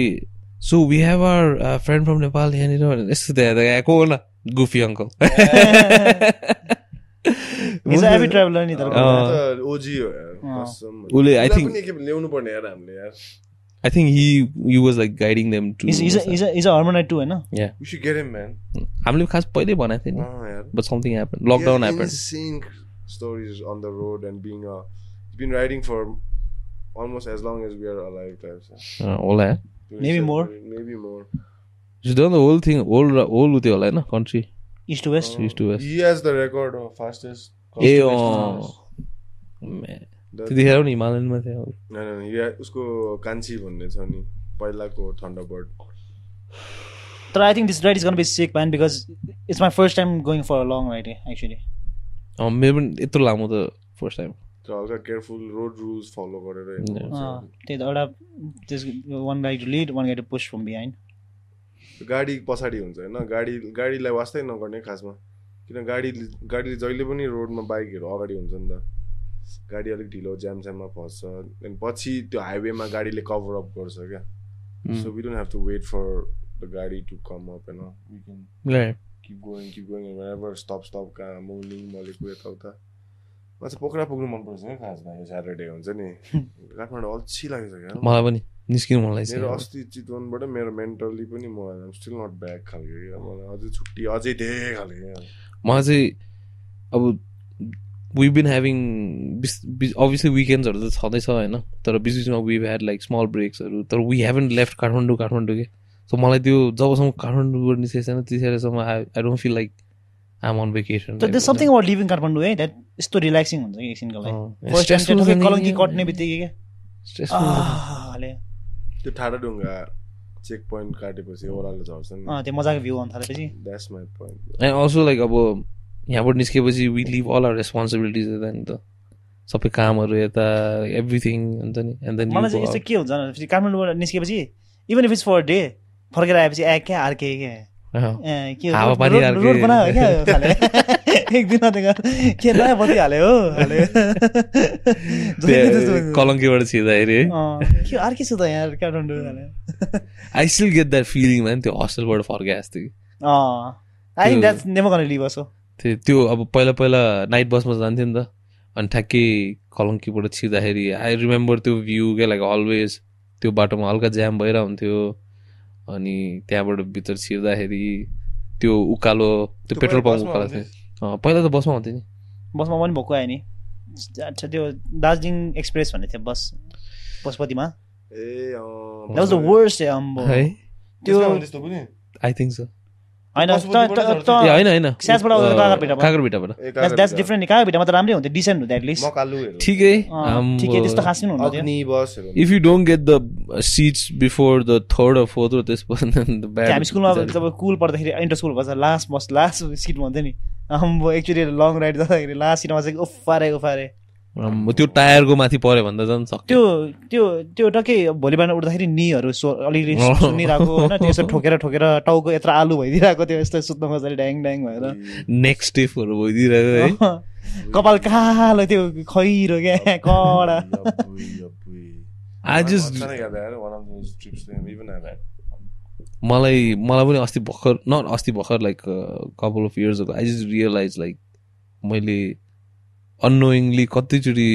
Speaker 3: so we have our friend from Nepal यहाँनिर यस्तो देखाएर गएको हो न गुफी अङ्कल
Speaker 2: यार।
Speaker 3: उसले I think-
Speaker 2: पनि एकखेप ल्याउनु पर्ने यार हामीले यार।
Speaker 3: I think he you was like guiding them to
Speaker 1: is is is a हर्मोनाइट to होइन?
Speaker 3: Yeah
Speaker 2: We should get him, man.
Speaker 3: हामीले खास नि. But something happen lockdown
Speaker 2: He has
Speaker 3: happen
Speaker 2: Insane stories on the road and being a. He's been riding for almost as long as we are alive. Types.
Speaker 3: होला
Speaker 1: Maybe more.
Speaker 2: Maybe more.
Speaker 3: Done the whole thing whole whole उ त्यो होला होइन country
Speaker 1: east to west
Speaker 3: east to west
Speaker 2: He has the record of fastest.
Speaker 3: ए
Speaker 2: to west.
Speaker 3: Man.
Speaker 2: That-
Speaker 3: त्यतिखेर पनि हिमालयनमा थियो
Speaker 2: No, no, no. He had, उसको कान्छी भन्ने छ नि पहिलाको थन्डरबर्ड
Speaker 1: तर I think this ride is gonna be sick man because it's my first time going for a long ride
Speaker 3: actually मेरो पनि यत्रो लामो त फर्स्ट टाइम
Speaker 2: तर हल्का केयरफुल रोड रुल्स फलो गरेर।
Speaker 1: त्यही त एउटा त्यस one guy to lead one guy to push from behind
Speaker 2: गाडी पछाडि हुन्छ होइन? गाडी गाडीलाई वास्तै नगर्ने खासमा। किन गाडी गाडीले जहिले पनि रोडमा बाइकहरू अगाडि हुन्छ नि त। गाडी अलिक ढिलो ज्याम स्याममा फस्छ। अनि पछि त्यो हाइवेमा गाडीले कभर अप गर्छ क्या। So we don't have to wait for the गाडी टु कम अप होइन we can keep going keep going ever stop stop कहाँ मुनिङ मलेको यताउता। मलाई चाहिँ पोखरा पुग्नु मनपर्छ क्या खासमा यो स्याटरडे हुन्छ नि। काठमाडौँ अल्छी लागेको छ क्या।
Speaker 3: मलाई पनि निस्किनु मन
Speaker 2: मेरो
Speaker 3: लागेको
Speaker 2: अस्ति चितवनबाट मेरो मेन्टल्ली पनि म स्टिल नट ब्याक खालको क्या। मलाई अझै छुट्टी अझै धेरै खालको क्या।
Speaker 3: मलाई चाहिँ अब वी बिन ह्याभिङ अभियसली विकेन्ड्सहरू त छँदैछ होइन तर बिच बिचमा वी ह्याड लाइक स्मल ब्रेक्सहरू तर we haven't left Kathmandu Kathmandu के। सो मलाई त्यो जबसम्म काठमाडौँबाट निस्केको छैन त्यतिखेरसम्म I I don't feel like I'm on
Speaker 1: vacation something about living Kathmandu है द्याट यस्तो रिल्याक्सिङ हुन्छ कि एकछिनको लागि फर्स्ट टाइम कलङ्की कट्ने बित्तिकै क्या
Speaker 2: त्यो ठाडा ढुङ्गा चेक पोइन्ट काटेपछि ओह्रालो झर्छ नि
Speaker 1: त्यो मजाको भ्यू आउनु थालेपछि
Speaker 2: that's my point
Speaker 3: and also like अब यहाँबाट निस्केपछि we leave all our responsibilities यता नि त सबै कामहरू यता एभ्रिथिङ हुन्छ नि एन्ड देन
Speaker 1: मलाई चाहिँ यस्तो के हुन्छ काठमाडौँबाट निस्केपछि even if it's for day फर्केर आएपछि ए क्या अर्के क्या के रोड- बनायो क्या? एक दिन के नयाँ बत्ती हाल्यो हो।
Speaker 3: कलङ्कीबाट छिर्दाखेरि
Speaker 1: के अर्कै छ त यहाँ Kathmandu
Speaker 3: I still get that feeling man त्यो हस्टेलबाट फर्के जस्तो कि।
Speaker 1: I think that's never gonna leave असो
Speaker 3: त्यो त्यो अब पहिला पहिला नाइट बसमा जान्थ्यो नि त। अनि ठ्याक्कै कलङ्कीबाट छिर्दाखेरि आई रिमेम्बर त्यो भ्यू क्या लाइक अलवेज त्यो बाटोमा हल्का जाम भइरहेको हुन्थ्यो अनि त्यहाँबाट भित्र छिर्दाखेरि त्यो उकालो त्यो पेट्रोल पम्प उकालो थियो। पहिला त बसमा हुन्थ्यो नि।
Speaker 1: बसमा पनि भएको आयो नि। अच्छा त्यो दार्जिलिङ एक्सप्रेस भन्ने थियो बस पशुपतिमा
Speaker 2: ए
Speaker 1: वर्स्ट
Speaker 3: है?
Speaker 1: त्यो
Speaker 2: I think
Speaker 3: so if you don't get the seats before the third fourth त्यसपछि
Speaker 1: स्कुलमा जब कुल पढ्दाखेरि इन्टर स्कुल भन्छ लास्ट बस लास्ट सिटमा हुन्थ्यो नि एक्चुली लङ राइड जाँदाखेरि लास्ट सिटमा चाहिँ उफारे उफारे
Speaker 3: त्यो टायरको माथि पऱ्यो भन्दा झन् सक्यो।
Speaker 1: त्यो त्यो त्यो टक्कै भोलि बिहान उठ्दाखेरि निहरू सो अलिअलि सुनिरहेको होइन त्यो यसो ठोकेर ठोकेर टाउको यत्र आलु भइदिरहेको त्यो यस्तो सुत्न मजाले ड्याङ ड्याङ भएर।
Speaker 3: नेक्स्ट स्टेपहरू भइदिइरहेको है।
Speaker 1: कपाल कालो त्यो खैरो क्या कडा।
Speaker 2: Had.
Speaker 3: मलाई मलाई पनि अस्ति भर्खर न अस्ति भर्खर like couple of years I just realize like मैले अनोइङली कतिचोटि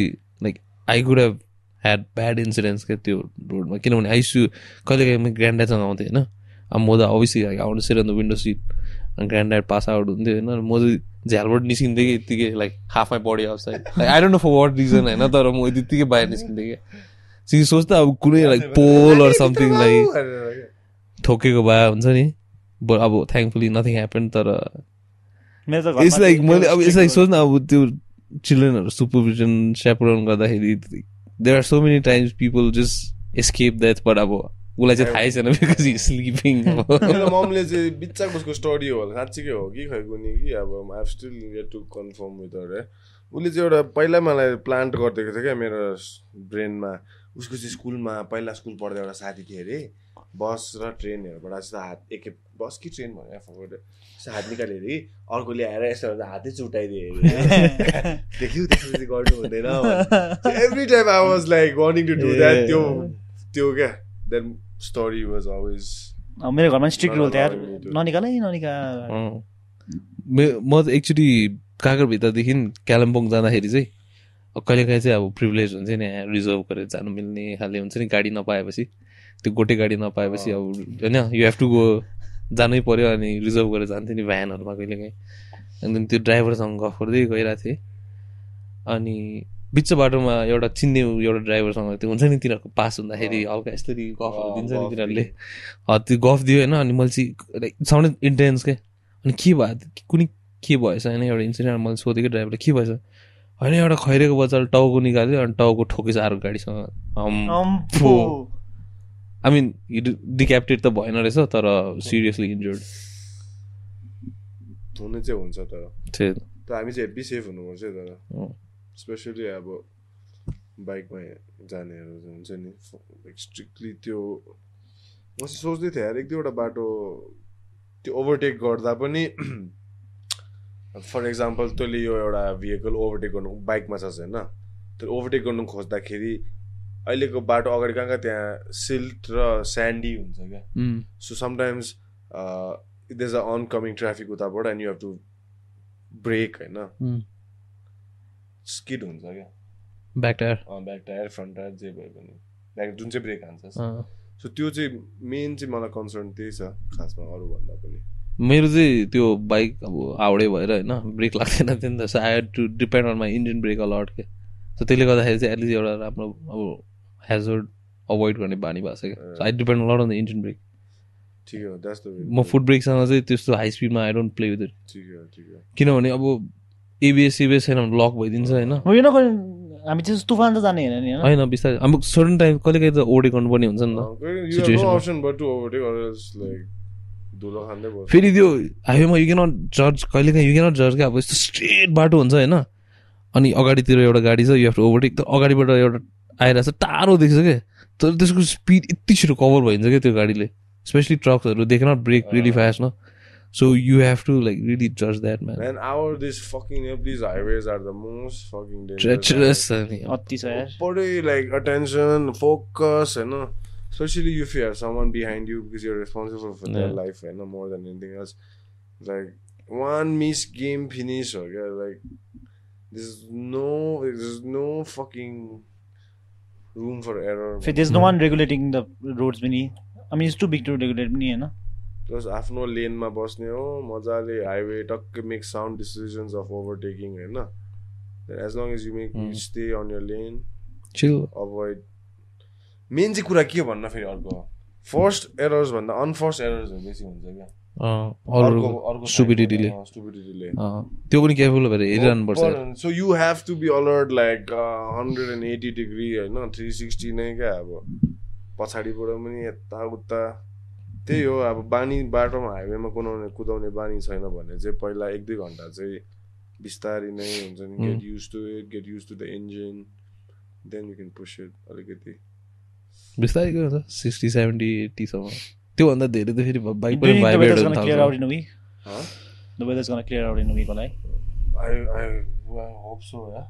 Speaker 3: like I could have had bad incidents क्या त्यो रोडमा किनभने आइसु कहिले काहीँ म ग्रान्ड ड्याडसँग आउँथेँ होइन? अब म त अभियसली आउनु सिर the window seat grand dad pass out हुन्थ्यो होइन? म चाहिँ झ्यालबाट निस्किन्थेँ कि यत्तिकै like half my body outside like I don't know for what reason होइन? तर म त्यत्तिकै बाहिर निस्किन्थेँ क्या सिधै सोच्दा अब कुनै like pole or something like ठोकेको भए हुन्छ नि? ब- अब थ्याङ्कफुली नथिङ ह्यापन तर इट्स लाइक मैले अब
Speaker 1: strict
Speaker 3: सोच्न अब त्यो चिल्ड्रेनहरू सुपरभिजन स्यापराउन गर्दाखेरि there are so many times people just escape that but अब उसलाई चाहिँ थाहै छैन बिकज हि स्लिपिङ
Speaker 2: मेरो ममले चाहिँ बिच्चाक उसको स्टडी हो होला साँच्चीकै हो कि खै कुनै कि? अब I still get to confirm with her है उसले चाहिँ एउटा पहिला मलाई प्लान्ट गरिदिएको थियो क्या मेरो ब्रेनमा उसको चाहिँ स्कुलमा पहिला स्कुल पढ्दा एउटा साथी थियो अरे। बस र ट्रेनहरूबाट यस्तो हात एक बस कि ट्रेन भने फर्केर यस्तो हात निकाल्यो अरे कि अर्कोले आएर यस्तो गर्दा हातै चुटाइदियो अरे। देख्यौ त्यसपछि गर्नु हुँदैन every time I was like wanting to do that त्यो त्यो क्या देन स्टोरी वाज अलवेज
Speaker 1: अब मेरो घरमा स्ट्रिक्ट रुल थियो यार।
Speaker 2: ननिकाल,
Speaker 1: है ननिकाल
Speaker 3: मे- त एकचोटि काँक्राभित्रदेखि कालिम्पोङ जाँदाखेरि चाहिँ अब कहिलेकाहीँ चाहिँ अब प्रिभिलेज हुन्छ नि यहाँ रिजर्भ गरेर जानु मिल्ने खाले हुन्छ नि गाडी नपाएपछि। त्यो गोटे गाडी नपाएपछि अब होइन यु हेभ टु गो जानै पर्यो अनि रिजर्भ गरेर जान्थ्यो नि भ्यानहरूमा कहिलेकाहीँ। अनि त्यो ड्राइभरसँग गफ गर्दै गइरहेको थिएँ। अनि बिच बाटोमा एउटा चिन्ने एउटा ड्राइभरसँग त्यो हुन्छ नि तिनीहरूको पास हुँदाखेरि हल्का यसरी गफहरू दिन्छ नि तिनीहरूले। त्यो गफ दियो होइन अनि मैले चाहिँ साउन्ड इन्टेन्स के? अनि के भयो? कुनै के भएछ होइन? एउटा इन्सिडेन्ट मैले सोधेको ड्राइभरले के भएछ? होइन एउटा खैरेको बच्चाले टाउको निकाल्यो अनि टाउको ठोकेछ अर्को गाडीसँग। आई मिन डिक्याप्टेड त भएन रहेछ तर सिरियसली इन्जर्ड
Speaker 2: हुनु चाहिँ हुन्छ तर। तर हामी चाहिँ हेब्बी सेफ हुनुपर्छ तर। स्पेसली अब बाइकमा जानेहरू हुन्छ नि। स्ट्रिक्टली त्यो म चाहिँ सोच्दै थिएँ यार एक दुईवटा बाटो त्यो ओभरटेक गर्दा पनि फर इक्जाम्पल तैँले यो एउटा भेहिकल ओभरटेक गर्नु बाइकमा छ होइन त्यो ओभरटेक गर्नु खोज्दाखेरि अहिलेको बाटो अगाडि कहाँ कहाँ त्यहाँ सिल्ट र स्यान्डी हुन्छ क्या। So sometimes these a oncoming traffic उताबाट and you have to brake होइन? स्किड हुन्छ क्या।
Speaker 3: Back tyre
Speaker 2: back tyre front tyre जे भए पनि। ब्याक जुन चाहिँ ब्रेक हान्छ।
Speaker 3: अँ।
Speaker 2: सो त्यो चाहिँ मेन चाहिँ मलाई कन्सर्न त्यही छ खासमा अरूभन्दा पनि।
Speaker 3: मेरो चाहिँ त्यो बाइक अब हाउडे भएर होइन? ब्रेक लाग्दैन थियो नि त so I had to depend on my engine brake alert के सो त्यसले गर्दाखेरि चाहिँ एटलिस्ट एउटा राम्रो अब हेजर्ड अभोइड गर्ने बानी भएको छ क्या। So I depend alert on the engine brake
Speaker 2: ठिकै हो द्याट्स द
Speaker 3: म फुट ब्रेकसँग चाहिँ त्यस्तो high स्पिडमा I don't play with it
Speaker 2: ठिकै हो ठिकै हो।
Speaker 3: किनभने अब एबिएस सिबिएस छैन भने लक भइदिन्छ होइन।
Speaker 1: हामी चाहिँ तुफान त जाने होइन नि होइन?
Speaker 3: बिस्तारै। अब सर्टन टाइम कहिले काहीँ त ओडे गर्नुपर्ने हुन्छ नि त।
Speaker 2: ओभरटेक
Speaker 3: फेरि त्यो हाइवेमा यु क्यानट जज कहिले काहीँ यु क्यानट जज क्या। अब यस्तो स्ट्रेट बाटो हुन्छ होइन। अनि अगाडितिर एउटा गाडी छ यु हेभ टु ओभरटेक तर अगाडिबाट एउटा आइरहेको छ टाढो देख्छ क्या तर त्यसको स्पिड यति छिटो कभर भइन्छ क्या त्यो गाडीले स्पेसली ट्रक्सहरू देखेन ब्रेक रिली फास्ट न so you have to like really जज that man
Speaker 2: Man, our fucking these highways are the most fucking dangerous.
Speaker 3: Treacherous छ नि
Speaker 1: अति छ यार
Speaker 2: Body like attention, focus, you know. Especially if you have someone behind you because you're responsible for their
Speaker 3: Yeah.
Speaker 2: life, you know, more than anything else. Like one miss game finish, okay? Like there's no, there's no fucking for error. man.
Speaker 1: फेरि there's no one regulating the roads पनि I mean it's too big to regulate पनि होइन
Speaker 2: plus आफ्नो लेनमा बस्ने हो मजाले highway टक्कै make sound decisions of overtaking होइन as long as you
Speaker 3: make.
Speaker 2: Stay on your lane
Speaker 3: chill
Speaker 2: avoid main चाहिँ कुरा के हो भन्दा फेरि अर्को फर्स्ट एरर्स भन्दा अनफर्स्ट एरर्सहरू बेसी हुन्छ क्या
Speaker 3: त्यो पनि केयरफुल भएर हेरिरहनु पर्छ
Speaker 2: so you have to be alert like hundred and eighty degree होइन थ्री सिक्सटी नै क्या अब पछाडिबाट पनि यताउता त्यही हो अब बानी बाटोमा हाइवेमा कुदाउने कुदाउने बानी छैन भने चाहिँ पहिला एक दुई घन्टा चाहिँ बिस्तारी नै हुन्छ नि. Get use to it get use to the engine then you can push it अलिकति।
Speaker 3: बिस्तारै के हुन्छ सिक्सटी सेभेन्टी एट्टीसम्म त्योभन्दा धेरै त फेरि बाइक पनि भाइब्रेट
Speaker 1: weather's
Speaker 3: हुन
Speaker 1: gonna clear out
Speaker 3: थाल्छ
Speaker 1: in a week?
Speaker 2: Huh?
Speaker 1: The weather's gonna clear out in a week होला है
Speaker 2: hope so, yeah.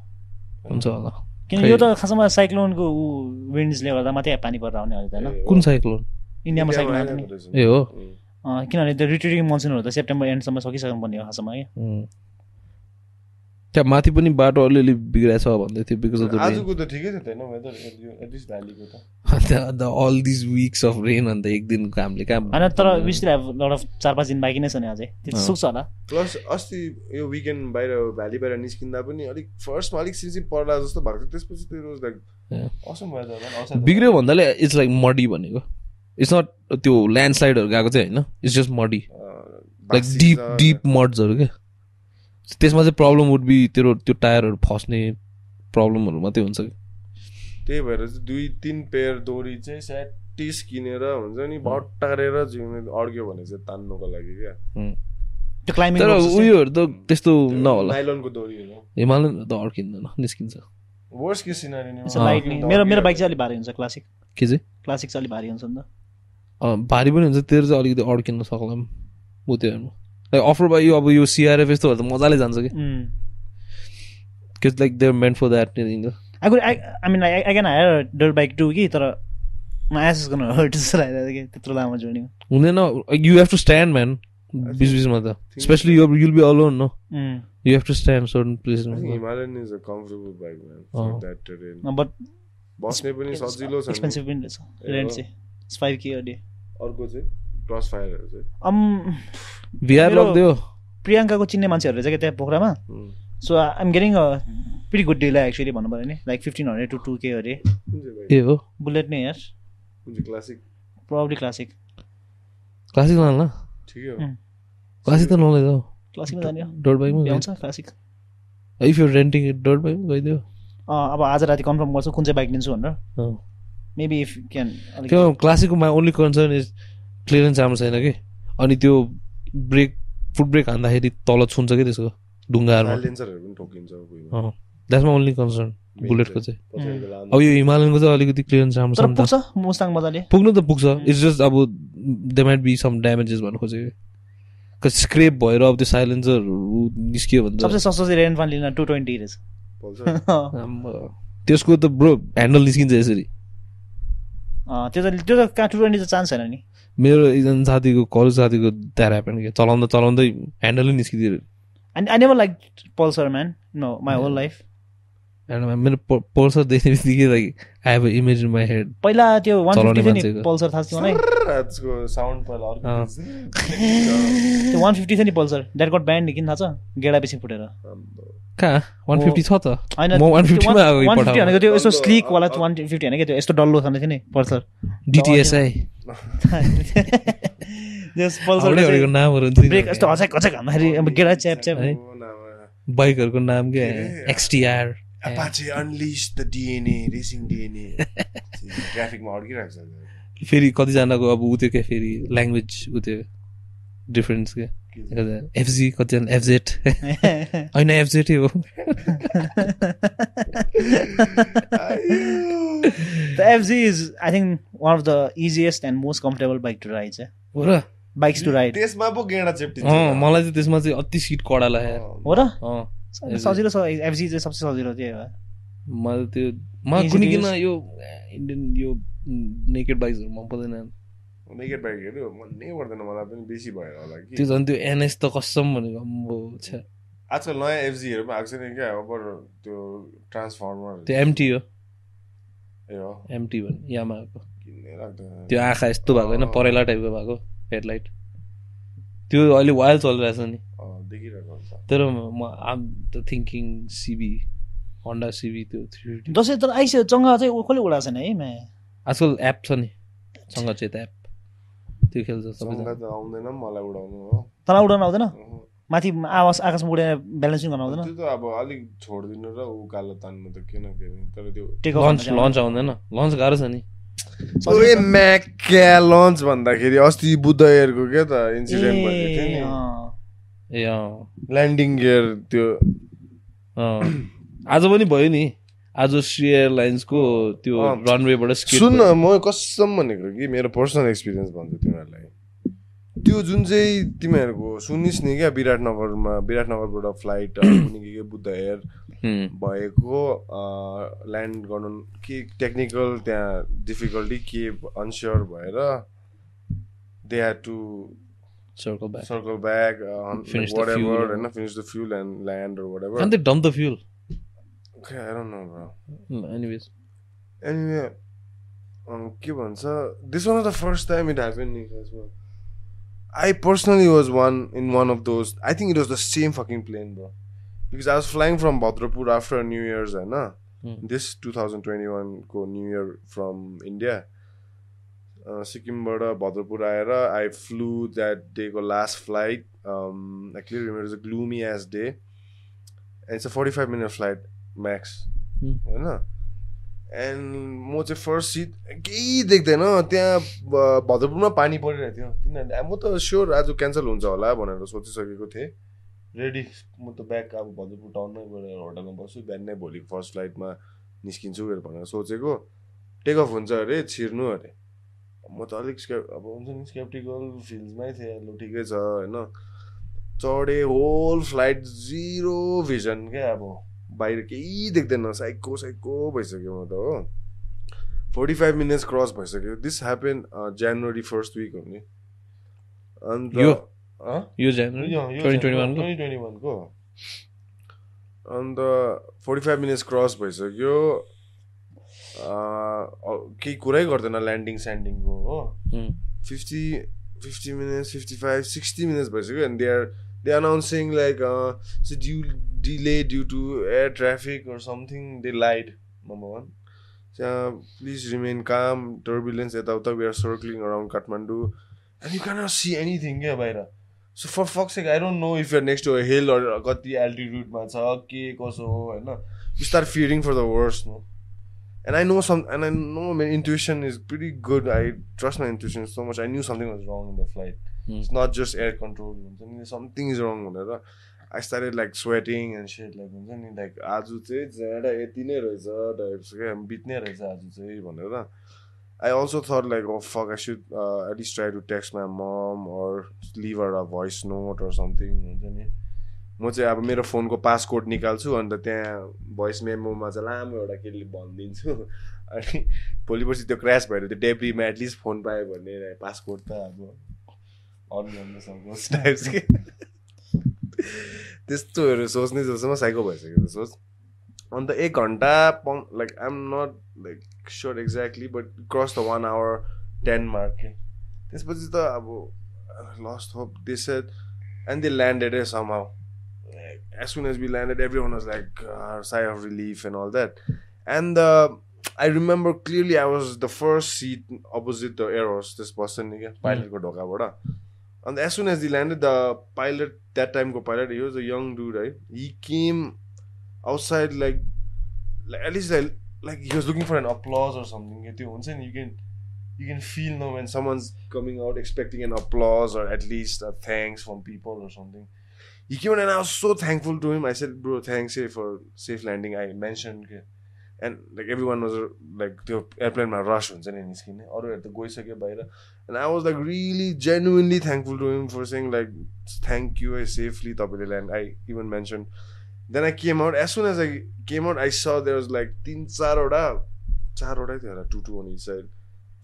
Speaker 3: हुन्छ होला
Speaker 1: किन। यो त खासमा साइक्लोनको ऊ विन्ड्सले गर्दा मात्रै पानी परेर आउने हो त होइन
Speaker 3: कुन साइक्लोन
Speaker 1: इन्डियामा साइक्लोन आएको नि।
Speaker 3: ए हो.
Speaker 1: अँ, किनभने त्यो रिट्रिटिङ मनसुनहरू त सेप्टेम्बर एन्डसम्म सकिसक्नु पर्ने हो खासमा है.
Speaker 3: त्यहाँ माथि पनि बाटो अलिअलि बिग्रेछ भन्दै थियो बिकज अफ द रेन
Speaker 2: आजको त ठिकै थियो त होइन? वेदर एटलिस्ट भ्यालीको त।
Speaker 3: अन्त all this weeks of rain अन्त एक दिनको कामले काम।
Speaker 1: होइन तर लट अफ चार पाँच दिन बाँकी नै छ नि अझै। त्यो। सुक्छ होला।
Speaker 2: प्लस अस्ति यो विकेन्ड बाहिर भ्याली बाहिर निस्किँदा पनि अलिक फर्स्टमा अलिक सिमसिम पर्ला जस्तो भएको थियो त्यसपछि त्यो लाइक
Speaker 3: Yeah.
Speaker 2: असम वेदर
Speaker 3: बिग्रियो भन्दाले इट्स लाइक मडी भनेको। इट्स नट त्यो ल्यान्डस्लाइडहरू गएको चाहिँ होइन। It's just muddy like deep deep मड्सहरू क्या त्यसमा चाहिँ प्रब्लम वुड बी तेरो त्यो टायरहरू फस्ने प्रब्लमहरू मात्रै हुन्छ कि?
Speaker 2: त्यही भएर चाहिँ दुई तिन पेयर डोरी चाहिँ स्याटिस किनेर हुन्छ नि भट्टारेर जिउने अड्क्यो भने चाहिँ तान्नुको लागि क्या।
Speaker 1: त्यो
Speaker 3: तर उयोहरू त त्यस्तो नहोला।
Speaker 2: नाइलनको डोरीहरू
Speaker 3: हिमालयन त अड्किँदैन निस्किन्छ।
Speaker 2: वर्स के सिनारी
Speaker 1: मेरो मेरो बाइक चाहिँ अलिक भारी हुन्छ क्लासिक
Speaker 3: के चाहिँ?
Speaker 1: क्लासिक चाहिँ अलिक भारी हुन्छ नि त।
Speaker 3: अँ, भारी पनि हुन्छ तेरो चाहिँ अलिकति अड्किन सक्ला ऊ त्योहरूमा लाइक अफर बाई यो अब यो सिआरएफ यस्तोहरू त मजाले जान्छ कि. किज like there meant for
Speaker 1: that could, I, I mean, I, I can hire a dirt bike too, कि तर is gonna hurt जस्तो लागिरहेको थियो कि त्यत्रो लामो journey
Speaker 3: हुँदैन you have to stand man बिच बिचमा त स्पेसली यो you'll be alone
Speaker 1: no.
Speaker 3: You have to stand certain प्लेसमा
Speaker 2: Himalayan is a comfortable bike man
Speaker 3: अँ।
Speaker 2: द्याट टेरेन
Speaker 1: But
Speaker 2: बस्ने पनि सजिलो छ
Speaker 1: expensive पनि रहेछ रेन्ट। चाहिँ It's 5k a day
Speaker 2: अर्को चाहिँ क्रस फायरहरू चाहिँ।
Speaker 3: भिआर
Speaker 1: मेरो-
Speaker 3: लगिदियो।
Speaker 1: प्रियङ्काको चिन्ने मान्छेहरू रहेछ क्या त्यहाँ पोखरामा?
Speaker 2: हुँ।
Speaker 1: So I'm getting a pretty good deal actually भन्नु पऱ्यो नि। Like fifteen hundred to two के अरे।
Speaker 2: कुन चाहिँ बाइक
Speaker 3: ए हो।
Speaker 1: बुलेट नै यार।
Speaker 2: कुन चाहिँ क्लासिक
Speaker 1: प्रब्ली क्लासिक
Speaker 3: क्लासिक लान
Speaker 2: ठिकै हो।
Speaker 1: उम्.
Speaker 3: क्लासिक त नलैजाऊ
Speaker 1: क्लासिकमा जाने हो।
Speaker 3: डोट बाइकमा
Speaker 1: भ्याउँछ क्लासिक
Speaker 3: इफ यु रेन्टिङ डोट बाइकमा गइदियो?
Speaker 1: अब आज राति कन्फर्म गर्छु कुन चाहिँ बाइक लिन्छु भनेर। मेबी इफ क्यान
Speaker 3: त्यो क्लासिकको मा ओन्ली कन्सर्न इज क्लियरेन्स राम्रो छैन कि? अनि त्यो ब्रेक फुट ब्रेक हान्दाखेरि तल छुन्छ कि त्यसको ढुङ्गाहरूमा?
Speaker 2: साइलेन्सरहरू पनि ठोकिन्छ भुइँमा
Speaker 3: द्याट्स मा ओन्ली कन्सर्न बुलेटको चाहिँ
Speaker 2: लामो
Speaker 3: अब यो हिमालयनको चाहिँ अलिकति क्लियरेन्स राम्रो छ
Speaker 1: पुग्छ मुस्ताङ मजाले।
Speaker 3: पुग्नु त पुग्छ। इट्स जस्ट अब they might be some damages भन्नु खोजेको स्क्रेप भएर अब त्यो साइलेन्सरहरू निस्कियो भने
Speaker 1: सबसे सस्तो चाहिँ रेन्ट लिन टू ट्वेन्टी रहेछ।
Speaker 2: पल्छ
Speaker 3: आम्मा। त्यसको त ब्रो ह्यान्डल निस्किन्छ यसरी।
Speaker 1: अँ, त्यो त त्यो त कहाँ टू ट्वेन्टी त चान्स छैन नि।
Speaker 3: मेरो एकजना साथीको कलेज साथीको द्याट ह्यापन के चलाउँदा चलाउँदै ह्यान्डलै निस्किदियो
Speaker 1: man. No, my whole life.
Speaker 3: And मेरो पल्सर देख्ने बित्तिकै like I have image in my head
Speaker 1: पहिला त्यो वान फिफ्टी थियो नि। पल्सर थाहा छ मलाई। त्यो वान फिफ्टी थियो नि पल्सर द्याट गट ब्यान्ड किन थाहा छ? गेडा बेसी फुटेर।
Speaker 3: कहाँ? वान फिफ्टी छ त?
Speaker 1: होइन
Speaker 3: म 150 मा आएको
Speaker 1: वान फिफ्टी
Speaker 3: पठाउनु।
Speaker 1: भनेको त्यो यस्तो
Speaker 2: डल्लो,
Speaker 1: स्लिक वाला
Speaker 2: अँ,
Speaker 1: वान फिफ्टी होइन क्या त्यो यस्तो डल्लो खाने थियो नि पल्सर
Speaker 3: डिटिएसआई
Speaker 1: पल्सर
Speaker 3: नामहरू
Speaker 1: ब्रेक यस्तो हचाक हचाक हान्दाखेरि अब गेडा च्याप च्याप।
Speaker 3: है? बाइकहरूको नाम के? एक्सटिआर
Speaker 2: Apache unleash the DNA, racing DNA. ट्राफिकमा अड्किरहेको छ
Speaker 3: फेरि कतिजनाको अब उ त्यो क्या फेरि ल्याङ्ग्वेज उ त्यो डिफरेन्स के? एफजी कतिजना एफजेट होइन एफजेटै हो
Speaker 1: The FZ is, I think, one of the easiest and most comfortable bike to ride. eh?
Speaker 3: हो र?
Speaker 1: Bikes to ride.
Speaker 2: त्यसमा पो गेडा चेप्टिन्छ।
Speaker 3: अँ मलाई चाहिँ त्यसमा चाहिँ अति सिट कडा लाग्यो।
Speaker 1: हो र?
Speaker 3: अँ।
Speaker 1: सजिलो छ एफजी चाहिँ सबसे सजिलो त्यही हो।
Speaker 3: मलाई त्यो मलाई कुनै किन. यो इन्डियन यो नेकेड बाइक्सहरू मन पर्दैन।
Speaker 2: नेकेड बाइकहरू मनै पर्दैन मलाई पनि बेसी भएर होला कि।
Speaker 3: त्यो झन् त्यो एनएस त कसम भनेको अम्बो छ्या।
Speaker 2: आजकल नयाँ एफजीहरू पनि आएको छ नि क्या अब त्यो ट्रान्सफर्मर
Speaker 3: त्यो एमटी हो।
Speaker 2: ए हो।
Speaker 3: एमटी भन्ने यामाको त्यो आँखा यस्तो भएको होइन परेला टाइपको भएको हेडलाइट त्यो अहिले वाइल चलिरहेछ नि।
Speaker 2: देखिरहेको
Speaker 3: तर म आम त थिङ्किङ सिबी हन्डा सिबी त्यो थ्री फिफ्टी
Speaker 1: दसैँ तर आइसक्यो चङ्गा चाहिँ कसले उडाएको छैन है मा?
Speaker 3: आजकल एप छ नि। सँग चेत एप त्यो खेल्छ
Speaker 2: आउँदैन मलाई उडाउनु हो।
Speaker 1: तँलाई उडाउनु आउँदैन। माथि आवाज आकाशमा उडेर ब्यालेन्सिङ गर्न आउँदैन?
Speaker 2: त्यो त अब अलिक छोडिदिनु र उकालो तान्नु त किन के तर त्यो
Speaker 1: टेक
Speaker 3: लन्च लन्च आउँदैन। लन्च गाह्रो छ नि।
Speaker 2: ओए म्याक्या लन्च भन्दाखेरि अस्ति बुद्ध एयरको क्या त इन्सिडेन्ट भएको थियो नि।
Speaker 3: ए
Speaker 2: ल्यान्डिङ गियर त्यो।
Speaker 3: आज पनि भयो नि। आज श्री एयरलाइन्सको त्यो। रनवेबाट
Speaker 2: सुन म कसम भनेको कि मेरो पर्सनल एक्सपिरियन्स भन्छु तिमीहरूलाई। त्यो जुन चाहिँ तिमीहरूको सुनिस् नि क्या विराटनगरमा विराटनगरबाट फ्लाइट के बुद्ध एयर भएको ल्यान्ड गर्नु के टेक्निकल त्यहाँ डिफिकल्टी के अनस्योर भएर they had to
Speaker 3: Circle back
Speaker 2: circle back
Speaker 3: Finish the
Speaker 2: what
Speaker 3: fuel.
Speaker 2: Ever होइन finish the fuel and land or
Speaker 3: अनि
Speaker 2: whatever
Speaker 3: त्यो dump the fuel
Speaker 2: Okay, I don't know, bro.
Speaker 3: Anyways
Speaker 2: Anyway, um, के भन्छ this one of the first time it happen नि खासमा I personally was one in one of those I think it was the same fucking plane bro because I was flying from Bhadrapur after new years होइन
Speaker 3: Hmm.
Speaker 2: This two thousand twenty वानको new year from India सिक्किमबाट भद्रपुर आएर I flew that डेको last flight I clear remember is a gloomy as day and it's a forty five minute flight
Speaker 3: max.
Speaker 2: होइन? And म चाहिँ first seat केही देख्दैन। त्यहाँ भद्रपुरमा पानी परिरहेको थियो। किनभने म त स्योर आज क्यान्सल हुन्छ होला भनेर सोचिसकेको थिएँ। रेडी म त ब्याक अब भद्रपुर टाउनमै गएर होटलमा बस्छु बिहान नै भोलि फर्स्ट फ्लाइटमा निस्किन्छु भनेर सोचेको। टेक अफ हुन्छ अरे छिर्नु अरे। म त अलिक स्के अब हुन्छ नि स्केप्टिकल फिल्डमै थिएँ लु ठिकै छ होइन। चढेँ होल फ्लाइट जिरो भिजन क्या अब बाहिर केही देख्दैन साइको साइको भइसक्यो म त हो। फोर्टी फाइभ मिनट्स क्रस भइसक्यो। This happen January first week हो नि अन्त
Speaker 3: यो?
Speaker 2: अँ?
Speaker 3: यो जनवरी
Speaker 2: यो- यो
Speaker 3: ट्वेन्टी ट्वेन्टी वानको
Speaker 2: 2021 को। अन्त फोर्टी फाइभ मिनट्स क्रस भइसक्यो। केही कुरै गर्दैन ल्यान्डिङ स्यान्डिङको हो fifty fifty minutes fifty five sixty minutes भइसक्यो and they are they announcing like due delay due to air traffic or something they light number one त्यहाँ प्लिज रिमेन काम टर्बुलेन्स यताउता we are circling around Kathmandu and you can see anything क्या बाहिर so for fuck's sake I don't know if your next hill कति एल्टिट्युडमा छ के कसो हो होइन। You start fearing for the worse no And I know some, and I know my intuition is pretty good. I trust my intuition so much. I knew something was wrong in the flight.
Speaker 3: Hmm.
Speaker 2: It's not just air control. हुन्छ नि, Something is wrong. भनेर I started like sweating and shit. Like हुन्छ नि like आज चाहिँ ज्याडा यति नै रहेछ टाइप्स क्या बित्ने रहेछ आज चाहिँ भनेर I also thought like oh fuck I should uh, at least try to text my mom or leave her a voice note or something हुन्छ नि म चाहिँ अब मेरो फोनको पासकोड निकाल्छु अन्त त्यहाँ भोइस मेमोमा चाहिँ लामो एउटा के भनिदिन्छु। अनि भोलि पर्सि त्यो क्रास भएर त्यो डेब्रीमा एटलिस्ट फोन पायो भने पासकोड त अब अन गर्न सकोस् टाइप्स के। त्यस्तोहरू सोच्ने जसमा साइको भइसक्यो त्यो सोच। अन्त एक घन्टा like I'm not like sure exactly but cross the one hour ten mark के। त्यसपछि त अब lost hope this and they landed A some as soon as we landed, everyone was like uh, sigh of relief and all that. And uh, I remember clearly I was the first seat opposite the air hostess person, again, pilot ko dhoka bada. And as soon as they landed, the pilot that time go pilot, he was a young dude, right? He came outside like, like at least like like he was looking for an applause or something. त्यो हुन्छ नि, You can you can feel no when someone's coming out expecting an applause or at least a thanks from people or something. He came and I was so thankful to him. I said, bro, thanks eh, for safe landing. I mentioned and like everyone was like त्यो एयरप्लेनमा रस हुन्छ नि निस्किने अरूहरू त गइसक्यो बाहिर and I was like really genuinely thankful to him for saying like thank you है सेफली तपाईँले land I even mention then I came out as soon as I came out I saw there was like तिन चारवटा चारवटै थियो होला two two अनि side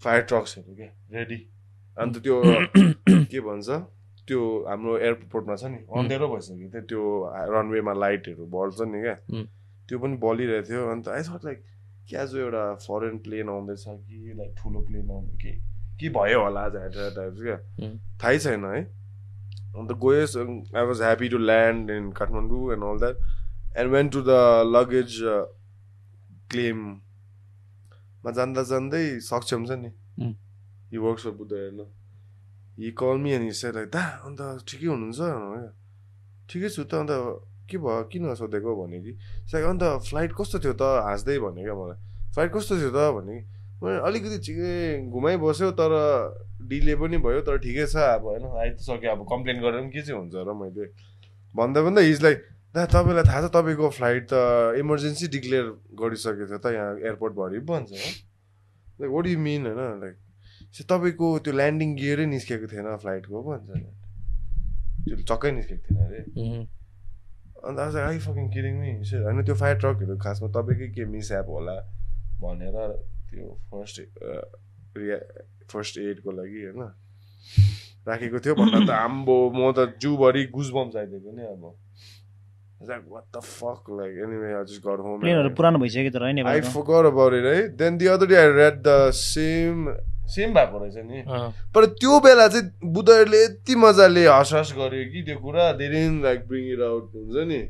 Speaker 2: fire ट्रक्सहरू क्या रेडी अन्त त्यो के भन्छ त्यो हाम्रो एयरपोर्टमा छ नि अँधेरो भइसक्यो। त्यो त्यो रनवेमा लाइटहरू बल्छ नि क्या. त्यो पनि बलिरहेको थियो। अन्त आई थट लाइक कि आज एउटा फरेन प्लेन आउँदैछ कि लाइक ठुलो प्लेन आउने के के भयो होला आज हेटेर टाइप्स क्या. थाहै छैन है। अन्त गयो I was happy to land in Kathmandu and all that and went to the luggage क्लेममा जाँदा जाँदै सक्षम छ नि।
Speaker 3: Mm.
Speaker 2: He works for Buddha हेर्नु हि कल मी अनि सेड लाइक दा अन्त ठिकै हुनुहुन्छ। ठिकै छु त अन्त के भयो किन सोधेको भने कि सायद अन्त फ्लाइट कस्तो थियो त हाँस्दै भन्यो क्या मलाई फ्लाइट कस्तो थियो त भने मैले अलिकति ठिकै घुमाइबस्यो तर डिले पनि भयो तर ठिकै छ अब होइन आइ त सक्यो अब कम्प्लेन गरेर पनि के चाहिँ हुन्छ र मैले भन्दा भन्दा हिज लाइक दा तपाईँलाई थाहा छ तपाईँको फ्लाइट त इमर्जेन्सी डिक्लेयर गरिसकेको थियो त यहाँ एयरपोर्टभरि भन्छ लाइक वाट यु मिन होइन लाइक तपाईँको त्यो ल्यान्डिङ गियरै निस्केको थिएन फ्लाइटको भन्छ त्यो चक्कै निस्केको थिएन अरे. अन्त आज आई फकिङ किरिङ नि होइन त्यो फायर ट्रकहरू खासमा तपाईँकै के मिसएप होला? भनेर त्यो फर्स्ट रिया फर्स्ट एडको लागि होइन। राखेको थियो भन्दा त आम्बो म त जूभरि गुजबम चाहिदिएको नि अब। आई
Speaker 1: पुरानो भइसक्यो तर नेपालको
Speaker 2: forgot about it है then the other day I read the same same भएको रहेछ नि. तर त्यो बेला चाहिँ बुद्धहरूले यति मजाले हस हस गर्यो कि त्यो कुरा धेरै लाइक ब्रिङ इट आउट हुन्छ नि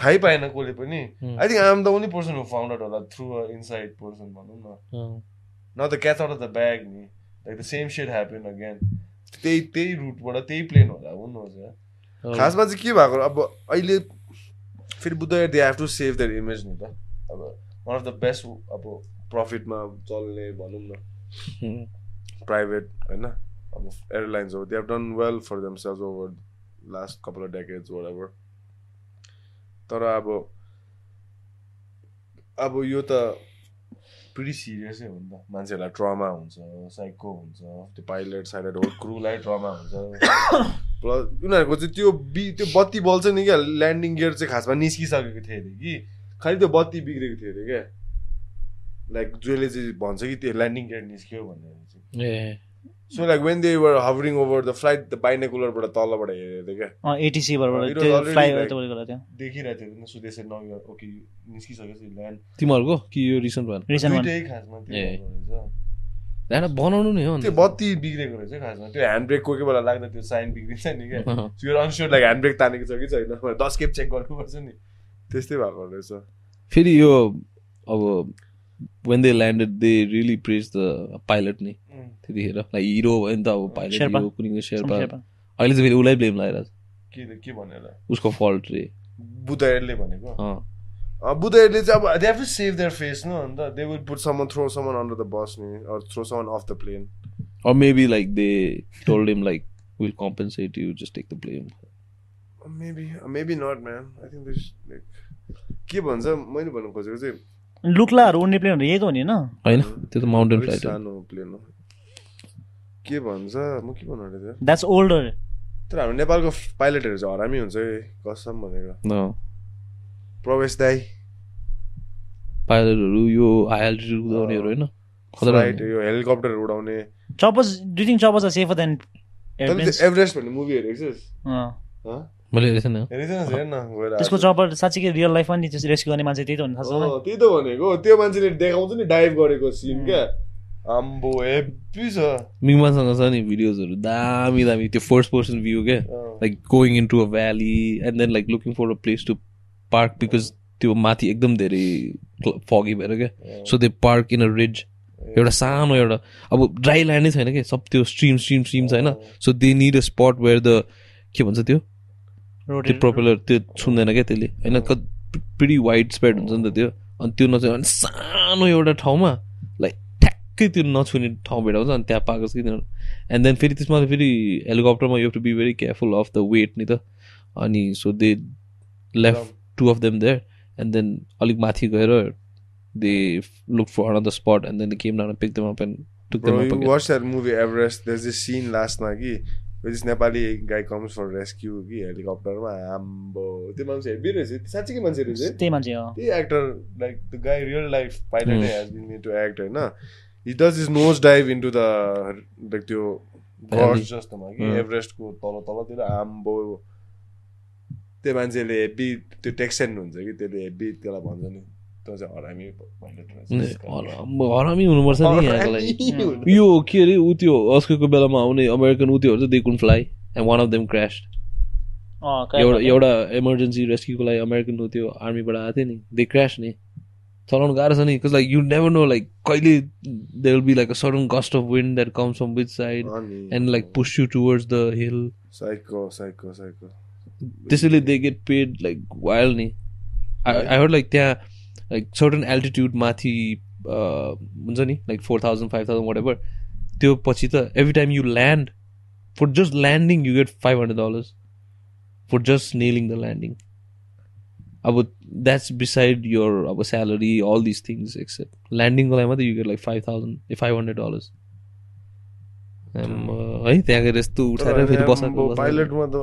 Speaker 2: थाहै पाएन कसले पनि. I think I am the only person who found out होला थ्रु अ इनसाइड पर्सन भनौँ न. न the catch out of the bag नि like the same said happen again त्यही त्यही रुटबाट त्यही प्लेन होला हुनुहोस्. खासमा चाहिँ के भएको अब अहिले फेरि Buddha they have to save their image नि त अब वान अफ द बेस्ट अब प्रफिटमा चल्ने भनौँ न. प्राइभेट होइन? अब एयरलाइन्स हो they have done well for them sales over last couple of decades ever तर अब अब यो त प्रिटी सिरियसै हो नि त। मान्छेहरूलाई ट्रमा हुन्छ साइको हुन्छ त्यो पाइलट साइलट हो क्रुलाई ट्रमा हुन्छ। प्लस उनीहरूको चाहिँ त्यो बि त्यो बत्ती बल्छ नि क्या ल्यान्डिङ गियर चाहिँ खासमा निस्किसकेको थियो अरे कि। खालि त्यो बत्ती बिग्रेको थियो अरे क्या। लाइक जसले चाहिँ भन्छ कि त्यो ल्यान्डिङ गियर निस्क्यो भनेर चाहिँ
Speaker 3: ए
Speaker 2: so like when they were hovering over the flight the बाइनेकुलरबाट तलबाट हेरेको थियो क्या
Speaker 1: एटिसीबाट
Speaker 2: देखिरहेको थियो सुदेश न ओके निस्किसकेपछि ल्यान्ड
Speaker 3: तिमीहरूको कि यो रिसेन्ट भएन
Speaker 1: रिसेन्ट
Speaker 2: खासमा
Speaker 3: होइन बनाउनु नै हो
Speaker 2: त्यो बत्ती बिग्रेको रहेछ खासमा। त्यो ह्यान्ड ब्रेक कोही कोही बेला लाग्दा त्यो साइन बिग्रिन्छ नि क्या. त्यो अनस्योर लाइक ह्यान्ड ब्रेक तानेको छ कि छैन। दस खेप चेक गर्नुपर्छ नि। त्यस्तै भएको रहेछ।
Speaker 3: फेरि यो अब when they landed they really praise the pilot नि त्यतिखेर लाइक हिरो भयो नि त अब पाइलट कुनै शेर्पा। अहिले चाहिँ फेरि उसलाई ब्लेम लगाइरहेको छ उसको फल्ट रे
Speaker 2: बुद्धहरूले भनेको
Speaker 3: अँ
Speaker 2: बुद्धहरूले चाहिँ अब they have to save their face न अन्त they will put someone throw someone under the bus नि or throw someone off the plane
Speaker 3: or maybe like they told him like we'll compensate you just take the blame.
Speaker 2: Maybe maybe not man I think this like के भन्छ मैले भन्नु खोजेको चाहिँ
Speaker 1: लुक्लाहरू उड्ने प्लेनहरू यही त हो नि होइन?
Speaker 3: होइन त्यो त माउन्टेन फ्लाइट हो।
Speaker 2: सानो प्लेन हो। के भन्छ म के भन्नु
Speaker 1: द्याट्स ओल्डर
Speaker 2: तर हाम्रो नेपालको पाइलटहरू चाहिँ हरामी हुन्छ है कसम भनेको।
Speaker 3: न।
Speaker 2: प्रवेश दाई।
Speaker 3: पाइलटहरू यो हाई एल्टिट्युड कुदाउनेहरू होइन
Speaker 2: फ्लाइट यो हेलिकप्टरहरू उडाउने।
Speaker 1: Choppers do think choppers
Speaker 2: are
Speaker 1: safer
Speaker 2: than Everest भन्ने मुभी हेरेको हँ?
Speaker 3: मैले हेरेको छैन
Speaker 2: हेरेको छैनस्? हेर न गएर
Speaker 1: त्यसको चपर साँच्चीकै रियल लाइफमा नि त्यो रेस्क्यु गर्ने मान्छे त्यही त हुनु थाहा छ
Speaker 2: अँ, त्यही त भनेको त्यो मान्छेले देखाउँछ नि डाइभ गरेको सिन क्या। आम्बो हेप्पी छ।
Speaker 3: मिमासँग छ नि भिडियोजहरू दामी दामी। त्यो फर्स्ट पर्सन भ्यू क्या। Like going into a valley and then like looking for a place to park because त्यो माथि एकदम धेरै फगी भएर क्या। So they park in a ridge एउटा सानो एउटा अब ड्राई ल्यान्डै छैन क्या। सब त्यो स्ट्रिम स्ट्रिम स्ट्रिम छैन। So they need a spot where the के भन्छ त्यो? त्यो प्रोपेलर त्यो छुन्दैन क्या त्यसले। होइन पिडी वाइड स्प्रेड हुन्छ नि त त्यो। अनि त्यो नचाहिँ अनि सानो एउटा ठाउँमा लाइक ठ्याक्क त्यो नछुने ठाउँ भेटाउँछ अनि त्यहाँ पाएको छ कि तिनीहरू। एन्ड देन फेरि त्यसमा फेरि हेलिकप्टरमा you to be very careful of the weight नि त। अनि so they left two of them there and then अलिक माथि गएर they look for another spot and then came down pick them up and took
Speaker 2: Bro,
Speaker 3: them
Speaker 2: you
Speaker 3: up
Speaker 2: watch that movie Everest. There's this scene last night कि this Nepali guy comes for rescue कि हेलिकप्टरमा आम्बो त्यो मान्छे heavy रहेछ साँच्चीकै मान्छे रहेछ
Speaker 1: त्यही मान्छे हो
Speaker 2: त्यही actor like the guy real life pilot has been into act होइन he does is nose dive into the like त्यो. गर्स जस्तोमा कि. एभरेस्टको तल तलतिर आम्बो त्यो मान्छेले हेभी त्यो टेक्सेन्ट हुन्छ कि त्यसले हेभी त्यसलाई भन्छ नि हरामी
Speaker 3: हुनुपर्छ नि यहाँको लागि यो के अरे ऊ त्यो अस्कोको बेलामा आउने अमेरिकन ऊ त्योहरू चाहिँ दे कुन fly and one of
Speaker 1: them crash
Speaker 3: एउटा। एउटा इमर्जेन्सी रेस्क्युको लागि अमेरिकन ऊ त्यो आर्मीबाट आएको थियो नि दे क्रास नि चलाउनु गाह्रो छ नि like you never know like कहिले they will be like a sudden gust of wind that comes from which side and like push you towards the hill
Speaker 2: psycho psycho psycho
Speaker 3: त्यसैले they get paid like wild नि I heard like त्यहाँ like certain altitude माथि uh, हुन्छ नि like four thousand five thousand whatever त्यो पछि त every time you land for just landing you get five hundred dollars for just nailing the landing अब that's beside your अब salary all this things except ल्यान्डिङको लागि मात्रै you get like five thousand five hundred dollars है त्यहाँ गएर यस्तो उठाएर फेरि बसाएको।
Speaker 2: पाइलटमा त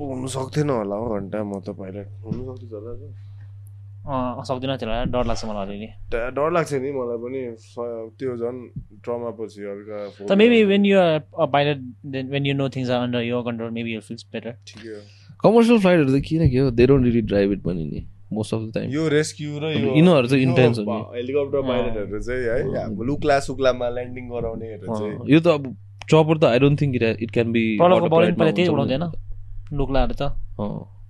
Speaker 2: हुनु सक्थेन होला हो घन्टा म त पाइलट हुनु सक्थ्यो होला
Speaker 1: सक्दिनँ त्यसलाई डर लाग्छ मलाई अलिअलि।
Speaker 2: डर लाग्छ नि मलाई पनि स- त्यो झन् ट्रमा पछि हल्का
Speaker 1: तर maybe when you are pilot then when you know things are under your control maybe you feels better
Speaker 2: ठिकै हो।
Speaker 3: कमर्सियल फ्लाइटहरू त किन के हो? They don't really drive it पनि नि मोस्ट अफ द टाइम
Speaker 2: यो रेस्क्यु र यो
Speaker 3: यिनीहरू चाहिँ intense हो।
Speaker 2: हेलिकप्टर पाइलटहरू चाहिँ है लुक्ला सुक्लामा ल्यान्डिङ गराउनेहरू चाहिँ।
Speaker 3: यो त अब चपर त I don't think it
Speaker 1: it can be त्यही उडाउँदैन लुक्लाहरू त।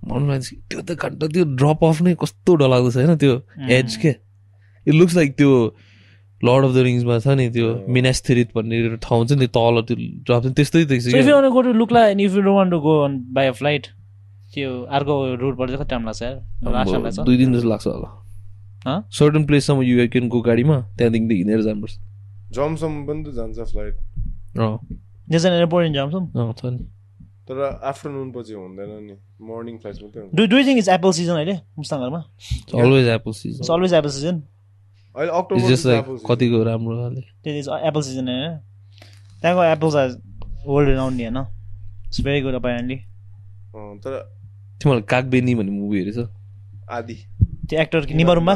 Speaker 3: त्यो त घन्टा त्यो ड्रप अफ नै कस्तो डरलाग्दो छ होइन त्यो एज के? इट लुक्स लाइक त्यो लर्ड अफ द रिङ्समा छ नि त्यो मिनास्थेरित भन्ने ठाउँ छ नि तल त्यो ड्रप त्यस्तै देख्छ
Speaker 1: त्यो अर्को रुटबाट चाहिँ कति टाइम लाग्छ यार? लास्ट टाइम
Speaker 3: अब
Speaker 1: लाग्छ?
Speaker 3: दुई दिन जस्तो लाग्छ होला।
Speaker 1: हँ?
Speaker 3: सर्टन प्लेससम्म यु क्यान गो गाडीमा त्यहाँदेखि हिँडेर जानुपर्छ।
Speaker 2: जमसम्म पनि त जान्छ फ्लाइट
Speaker 3: छ नि।
Speaker 2: तर आफ्टरनुन पछि हुँदैन नि। मर्निङ फ्लाइट मात्रै हुन्छ।
Speaker 1: Do, do you think it's apple season अहिले मुस्ताङहरूमा?
Speaker 3: Always apple
Speaker 1: It's
Speaker 3: season
Speaker 1: always apple season.
Speaker 2: अहिले
Speaker 3: इट्स
Speaker 2: अक्टोबर
Speaker 3: जस्ट लाइक कतिको राम्रो खाले।
Speaker 1: It is apple season होइन त्यहाँको apples are world renowned नि होइन? It's very good apparently.
Speaker 2: अँ, तर
Speaker 3: तिमीलाई कागबेनी भन्ने मुभी हेरेछ?
Speaker 2: आदि।
Speaker 1: त्यो एक्टर निमारुममा।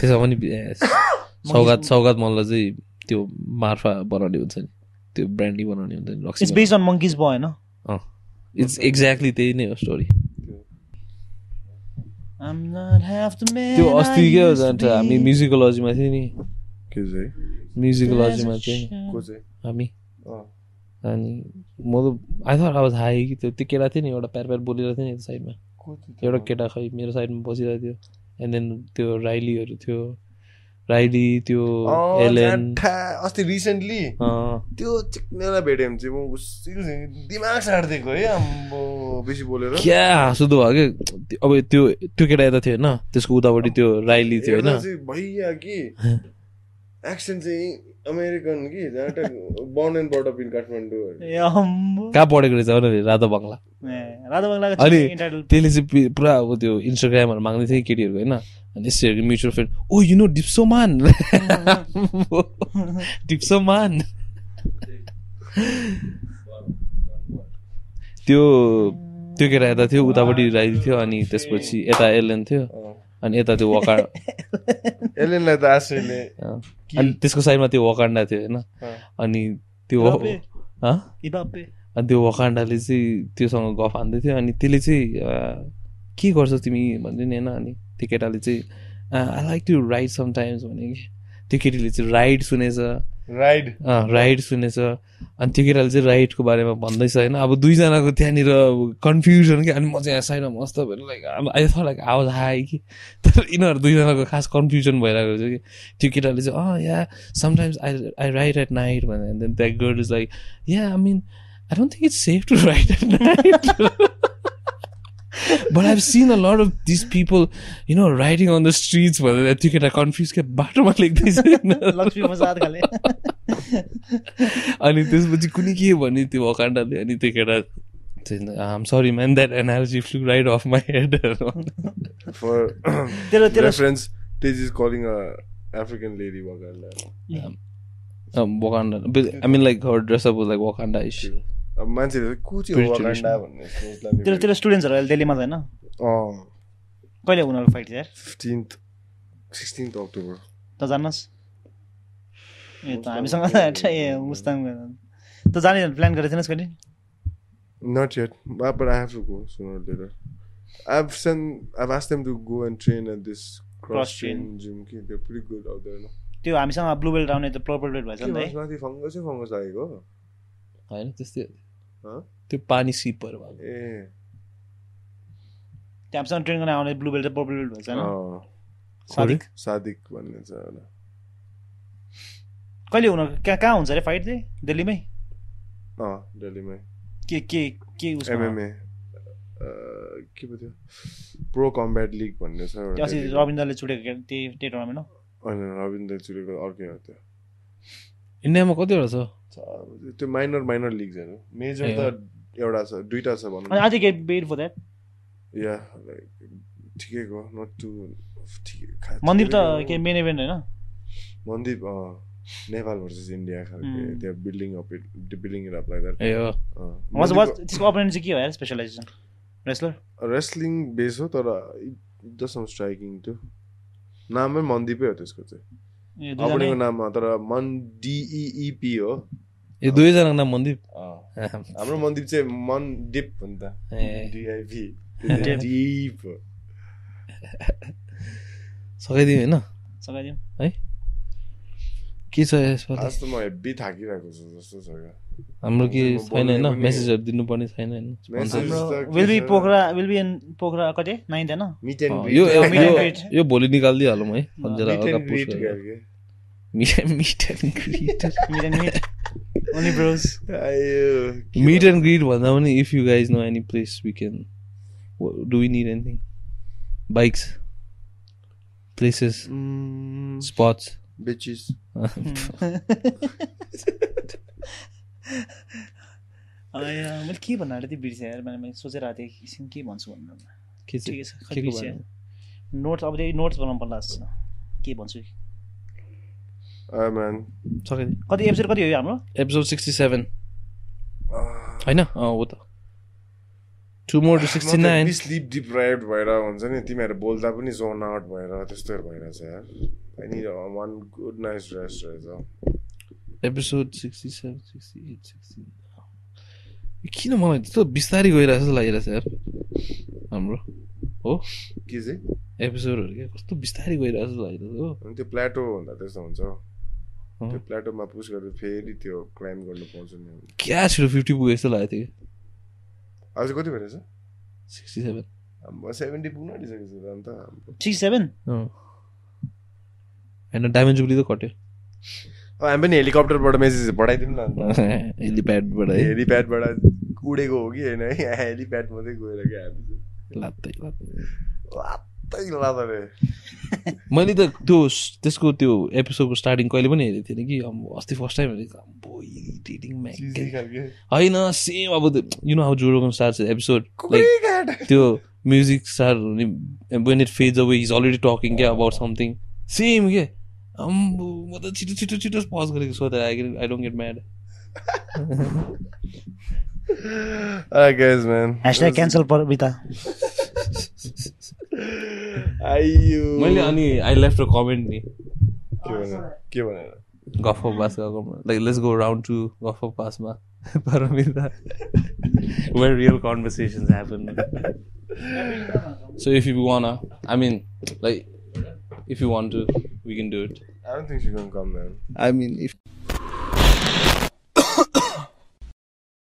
Speaker 3: त्यसमा पनि सौगात सौगात मल्ल चाहिँ त्यो मार्फा बनाउने हुन्छ नि। त्यो ब्रान्डी बनाउने हुन्छ नि
Speaker 1: इट्स बेस्ड अन मङ्किज भयो होइन
Speaker 3: इट्स एक्ज्याक्टली त्यही नै हो स्टोरी त्यो अस्ति के हो जान्छ. हामी म्युजिकोलोजीमा थियो नि।
Speaker 2: के चाहिँ
Speaker 3: म्युजिकोलोजीमा चाहिँ
Speaker 2: को चाहिँ
Speaker 3: हामी।
Speaker 2: अँ,
Speaker 3: अनि म त आई थर आवाज हाई कि त्यो त्यो केटा थियो नि एउटा प्यार प्यार बोलिरहेको थियो नि साइडमा? एउटा केटा खै मेरो साइडमा बसिरहेको थियो। एन्ड देन त्यो राइलीहरू थियो। राइली त्यो
Speaker 2: ज्याठा, अस्ति रिसेन्टली
Speaker 3: अँ,
Speaker 2: त्यो चिक्नेलाई भेट्यो भने चाहिँ म दिमाग साटिदिएको है आम्बो बेसी बोलेर।
Speaker 3: क्या हाँसुदो भयो कि? अब त्यो त्यो केटा यता थियो होइन? त्यसको उतापट्टि त्यो राइली थियो होइन?
Speaker 2: भैया कि एक्सेन्ट चाहिँ अमेरिकन कि born and bred up in
Speaker 1: Kathmandu अम्बो।
Speaker 3: कहाँ पढेको रहेछ भने? रातो बङ्ला।
Speaker 1: ए, राधा बङ्गलाको
Speaker 3: अनि त्यसले चाहिँ पुरा अब त्यो इन्स्टाग्रामहरू माग्दै थियो केटीहरूको होइन? अनि यसरी mutual friend oh you know डिप्सोमान डिप्सोमान त्यो त्यो केटा यता थियो उतापट्टि राइली थियो अनि त्यसपछि यता एलेन थियो। अनि यता त्यो वका
Speaker 2: एलेनलाई त आश्रयले।
Speaker 3: अनि त्यसको साइडमा त्यो वकान्डा थियो होइन? अनि त्यो। अनि त्यो वकान्डाले चाहिँ त्योसँग गफ हान्दै थियो। अनि त्यसले चाहिँ अँ, के गर्छौ तिमी? भन्दै नि होइन? अनि त्यो केटाले चाहिँ I like to ride sometimes भने कि त्यो केटीले चाहिँ राइड सुनेछ।
Speaker 2: राइड
Speaker 3: राइड सुनेछ। अनि त्यो केटाले चाहिँ राइडको बारेमा भन्दैछ होइन। अब दुईजनाको त्यहाँनिर कन्फ्युजन कि अनि म चाहिँ यहाँ साइडमा मस्त भएर लाइक आई थट लाइक आवाज हाई कि। तर यिनीहरू दुईजनाको खास कन्फ्युजन भइरहेको छ कि। त्यो केटाले चाहिँ अँ yeah sometimes I I ride at night भने and then that girl is like yeah I mean I don't think it's safe to ride at night But I've seen a lot of these people, you know, riding on the streets भनेर त्यो केटा confuse के बाटोमा लेख्दैछ अनि त्यसपछि कुनै के भन्यो त्यो वकाण्डाले अनि त्यो केटा I'm sorry man that analogy flew right off my head
Speaker 2: For
Speaker 1: तेरो तेरो
Speaker 2: reference, Tej is calling a African lady Wakanda.
Speaker 3: Wakanda I mean like her dress up like Wakanda is
Speaker 2: अब मान्छेले को चाहिँ हो वाकान्डा. भन्ने सोच्ला नि
Speaker 1: तेरो तेरो स्टुडेन्ट्सहरू अहिले दिल्लीमा छैन
Speaker 2: अँ।
Speaker 1: कहिले उनीहरू फाइट यार?
Speaker 2: Fifteenth sixteenth October.
Speaker 1: त जान्नुहोस् ए त हामीसँग ए मुस्ताङ त जाने प्लान गरेको थिएनस् कहिले?
Speaker 2: But I have to go sooner or later. I've sent, I've asked them to go and train at this cross
Speaker 1: Cross
Speaker 2: train gym. Okay, they're pretty good out there. No?
Speaker 1: त्यो हामीसँग blue belt आउने त purple belt भएछ नि त
Speaker 2: फङ्गसै fungus लागेको।
Speaker 3: होइन त्यस्तै? त्यो पानी सिपहरू भएको
Speaker 2: ए.
Speaker 1: त्यो हामीसँग ट्रेन गर्न आउने ब्लू बेल्ट र पर्पल बेल्ट भएछ सादिक?
Speaker 2: सादिक. भन्ने छ एउटा
Speaker 1: कहिले उनीहरू कहाँ कहाँ हुन्छ अरे फाइट चाहिँ दिल्लीमै
Speaker 2: दिल्लीमै
Speaker 1: के के के उसमा?
Speaker 2: एमएमए के पो थियो प्रो कम्ब्याट लिग भन्ने छ।
Speaker 1: रविन्द्रले क्या त्यही त्यही टुर्नामेन्ट हो
Speaker 2: होइन रविन्द्र चुरेको अर्कै हो त्यो
Speaker 3: इन्डियामा कतिवटा छ?
Speaker 2: त्यो माइनर माइनर लिग्सहरू मेजर त एउटा छ दुइटा छ भनौँ।
Speaker 1: I think bad for that
Speaker 2: yeah like ठिकैको नट टु
Speaker 1: मन्दिप त। के मेन इभेन्ट होइन?
Speaker 2: मन्दिप अँ नेपाल भर्सेस इन्डिया खालके. त्यहाँ building up building it up like that
Speaker 3: ए हो।
Speaker 1: वाज वाज त्यसको अपोनेन्ट चाहिँ के हो यार स्पेसलाइजेसन रेस्लर
Speaker 2: रेस्लिङ बेस हो तर जसम स्ट्राइकिङ त्यो नामै मन्दिपै हो त्यसको चाहिँ।
Speaker 1: दुईजना
Speaker 2: नाममा तर मन डिइपी हो
Speaker 3: ए दुवैजनाको नाम मन्दिप।
Speaker 2: हाम्रो मन्दिप चाहिँ मन डिप हो नि त डिआइपी. डिप हो
Speaker 3: सघाइदियो होइन
Speaker 1: सघाइदिउँ
Speaker 3: है के छ यसपालि
Speaker 2: आज त म हेब्बी थाकिरहेको छु जस्तो छ
Speaker 3: हाम्रो के छैन होइन मेसेजहरू दिनुपर्ने छैन होइन
Speaker 1: will
Speaker 2: be?
Speaker 1: Pokhara will be in Pokhara कति नाइन्थ होइन
Speaker 3: यो. यो भोलि निकालिदिइहालौँ है and greet
Speaker 1: meet and meet only bros
Speaker 2: आयो
Speaker 3: मिट एन्ड ग्रिट भन्दा पनि if you guys know any place we can do we need anything bikes places spots
Speaker 2: beaches
Speaker 1: मैले के भन्नु आँटेको थिएँ बिर्सेँ यार? मैले मैले सोचिरहेको थिएँ एकछिन के भन्छु भन्नु
Speaker 3: के
Speaker 1: ठिकै छ? नोट्स अब त्यही नोट्स बनाउनु पर्ला जस्तो। के भन्छु? कति एपिसोड कति हो यो हाम्रो
Speaker 3: एपिसोड सिक्सटी सेभेन होइन अँ हो त two more two sixty nine
Speaker 2: sleep deprive भएर हुन्छ नि तिमीहरू बोल्दा पनि जोन आउट भएर त्यस्तोहरू भइरहेछ यार अनि वान गुड नाइस रेस्ट रहेछ
Speaker 3: episode sixty seven sixty eight sixty किन मलाई त्यस्तो बिस्तारै गइरहेको जस्तो लागिरहेछ यार हाम्रो हो
Speaker 2: के चाहिँ
Speaker 3: एपिसोडहरू क्या कस्तो बिस्तारै गइरहेको जस्तो लागिरहेछ हो
Speaker 2: त्यो प्लाटो भन्दा त्यस्तो हुन्छ। त्यो प्लाटोमा पुस गरेर फेरि त्यो क्लाइम गर्नु पाउँछ नि
Speaker 3: क्या छिटो फिफ्टी पुगे जस्तो लागेको थियो
Speaker 2: आज कति भइरहेछ
Speaker 3: सिक्सटी सेभेन।
Speaker 2: हाम्रो सेभेन्टी पुग्न आँटिसकेको छ अन्त हाम्रो।
Speaker 1: Six seven?
Speaker 3: होइन डायमन्ड जुब्ली त कट्यो।
Speaker 2: अब हामी पनि हेलिकप्टरबाट मेसेज पठाइदिउँ न अन्त।
Speaker 3: हेलिप्याडबाट है।
Speaker 2: हेलिप्याडबाट उडेको हो कि होइन है? हेलिप्याड मात्रै गएर क्या हामी
Speaker 3: लात्तै लात्तै। मैले त त्यो त्यसको त्यो एपिसोडको स्टार्टिङ कहिले पनि हेरेको थिएन कि अब अस्ति फर्स्ट टाइम हेरेको होइन सेम अब you know how Joe Rogan starts
Speaker 2: episode
Speaker 3: त्यो म्युजिक स्टार हुने when it fades away is already talking क्या अबाउट समथिङ सेम के अम्बो म त छिटो छिटो छिटो पज गरेको so that I I don't get mad
Speaker 2: Alright guys man.
Speaker 1: पर बिता।
Speaker 2: आइयो
Speaker 3: मैले अनि आई लेफ्ट अ कमेन्ट नि।
Speaker 2: के भनेर के भनेर
Speaker 3: गफ अफ पास गएको like let's go round two गफ अफ पासमा Paramita where real conversations happen so if you want I mean like if you want to we can do it
Speaker 2: I don't think she's gonna come man.
Speaker 3: I mean, if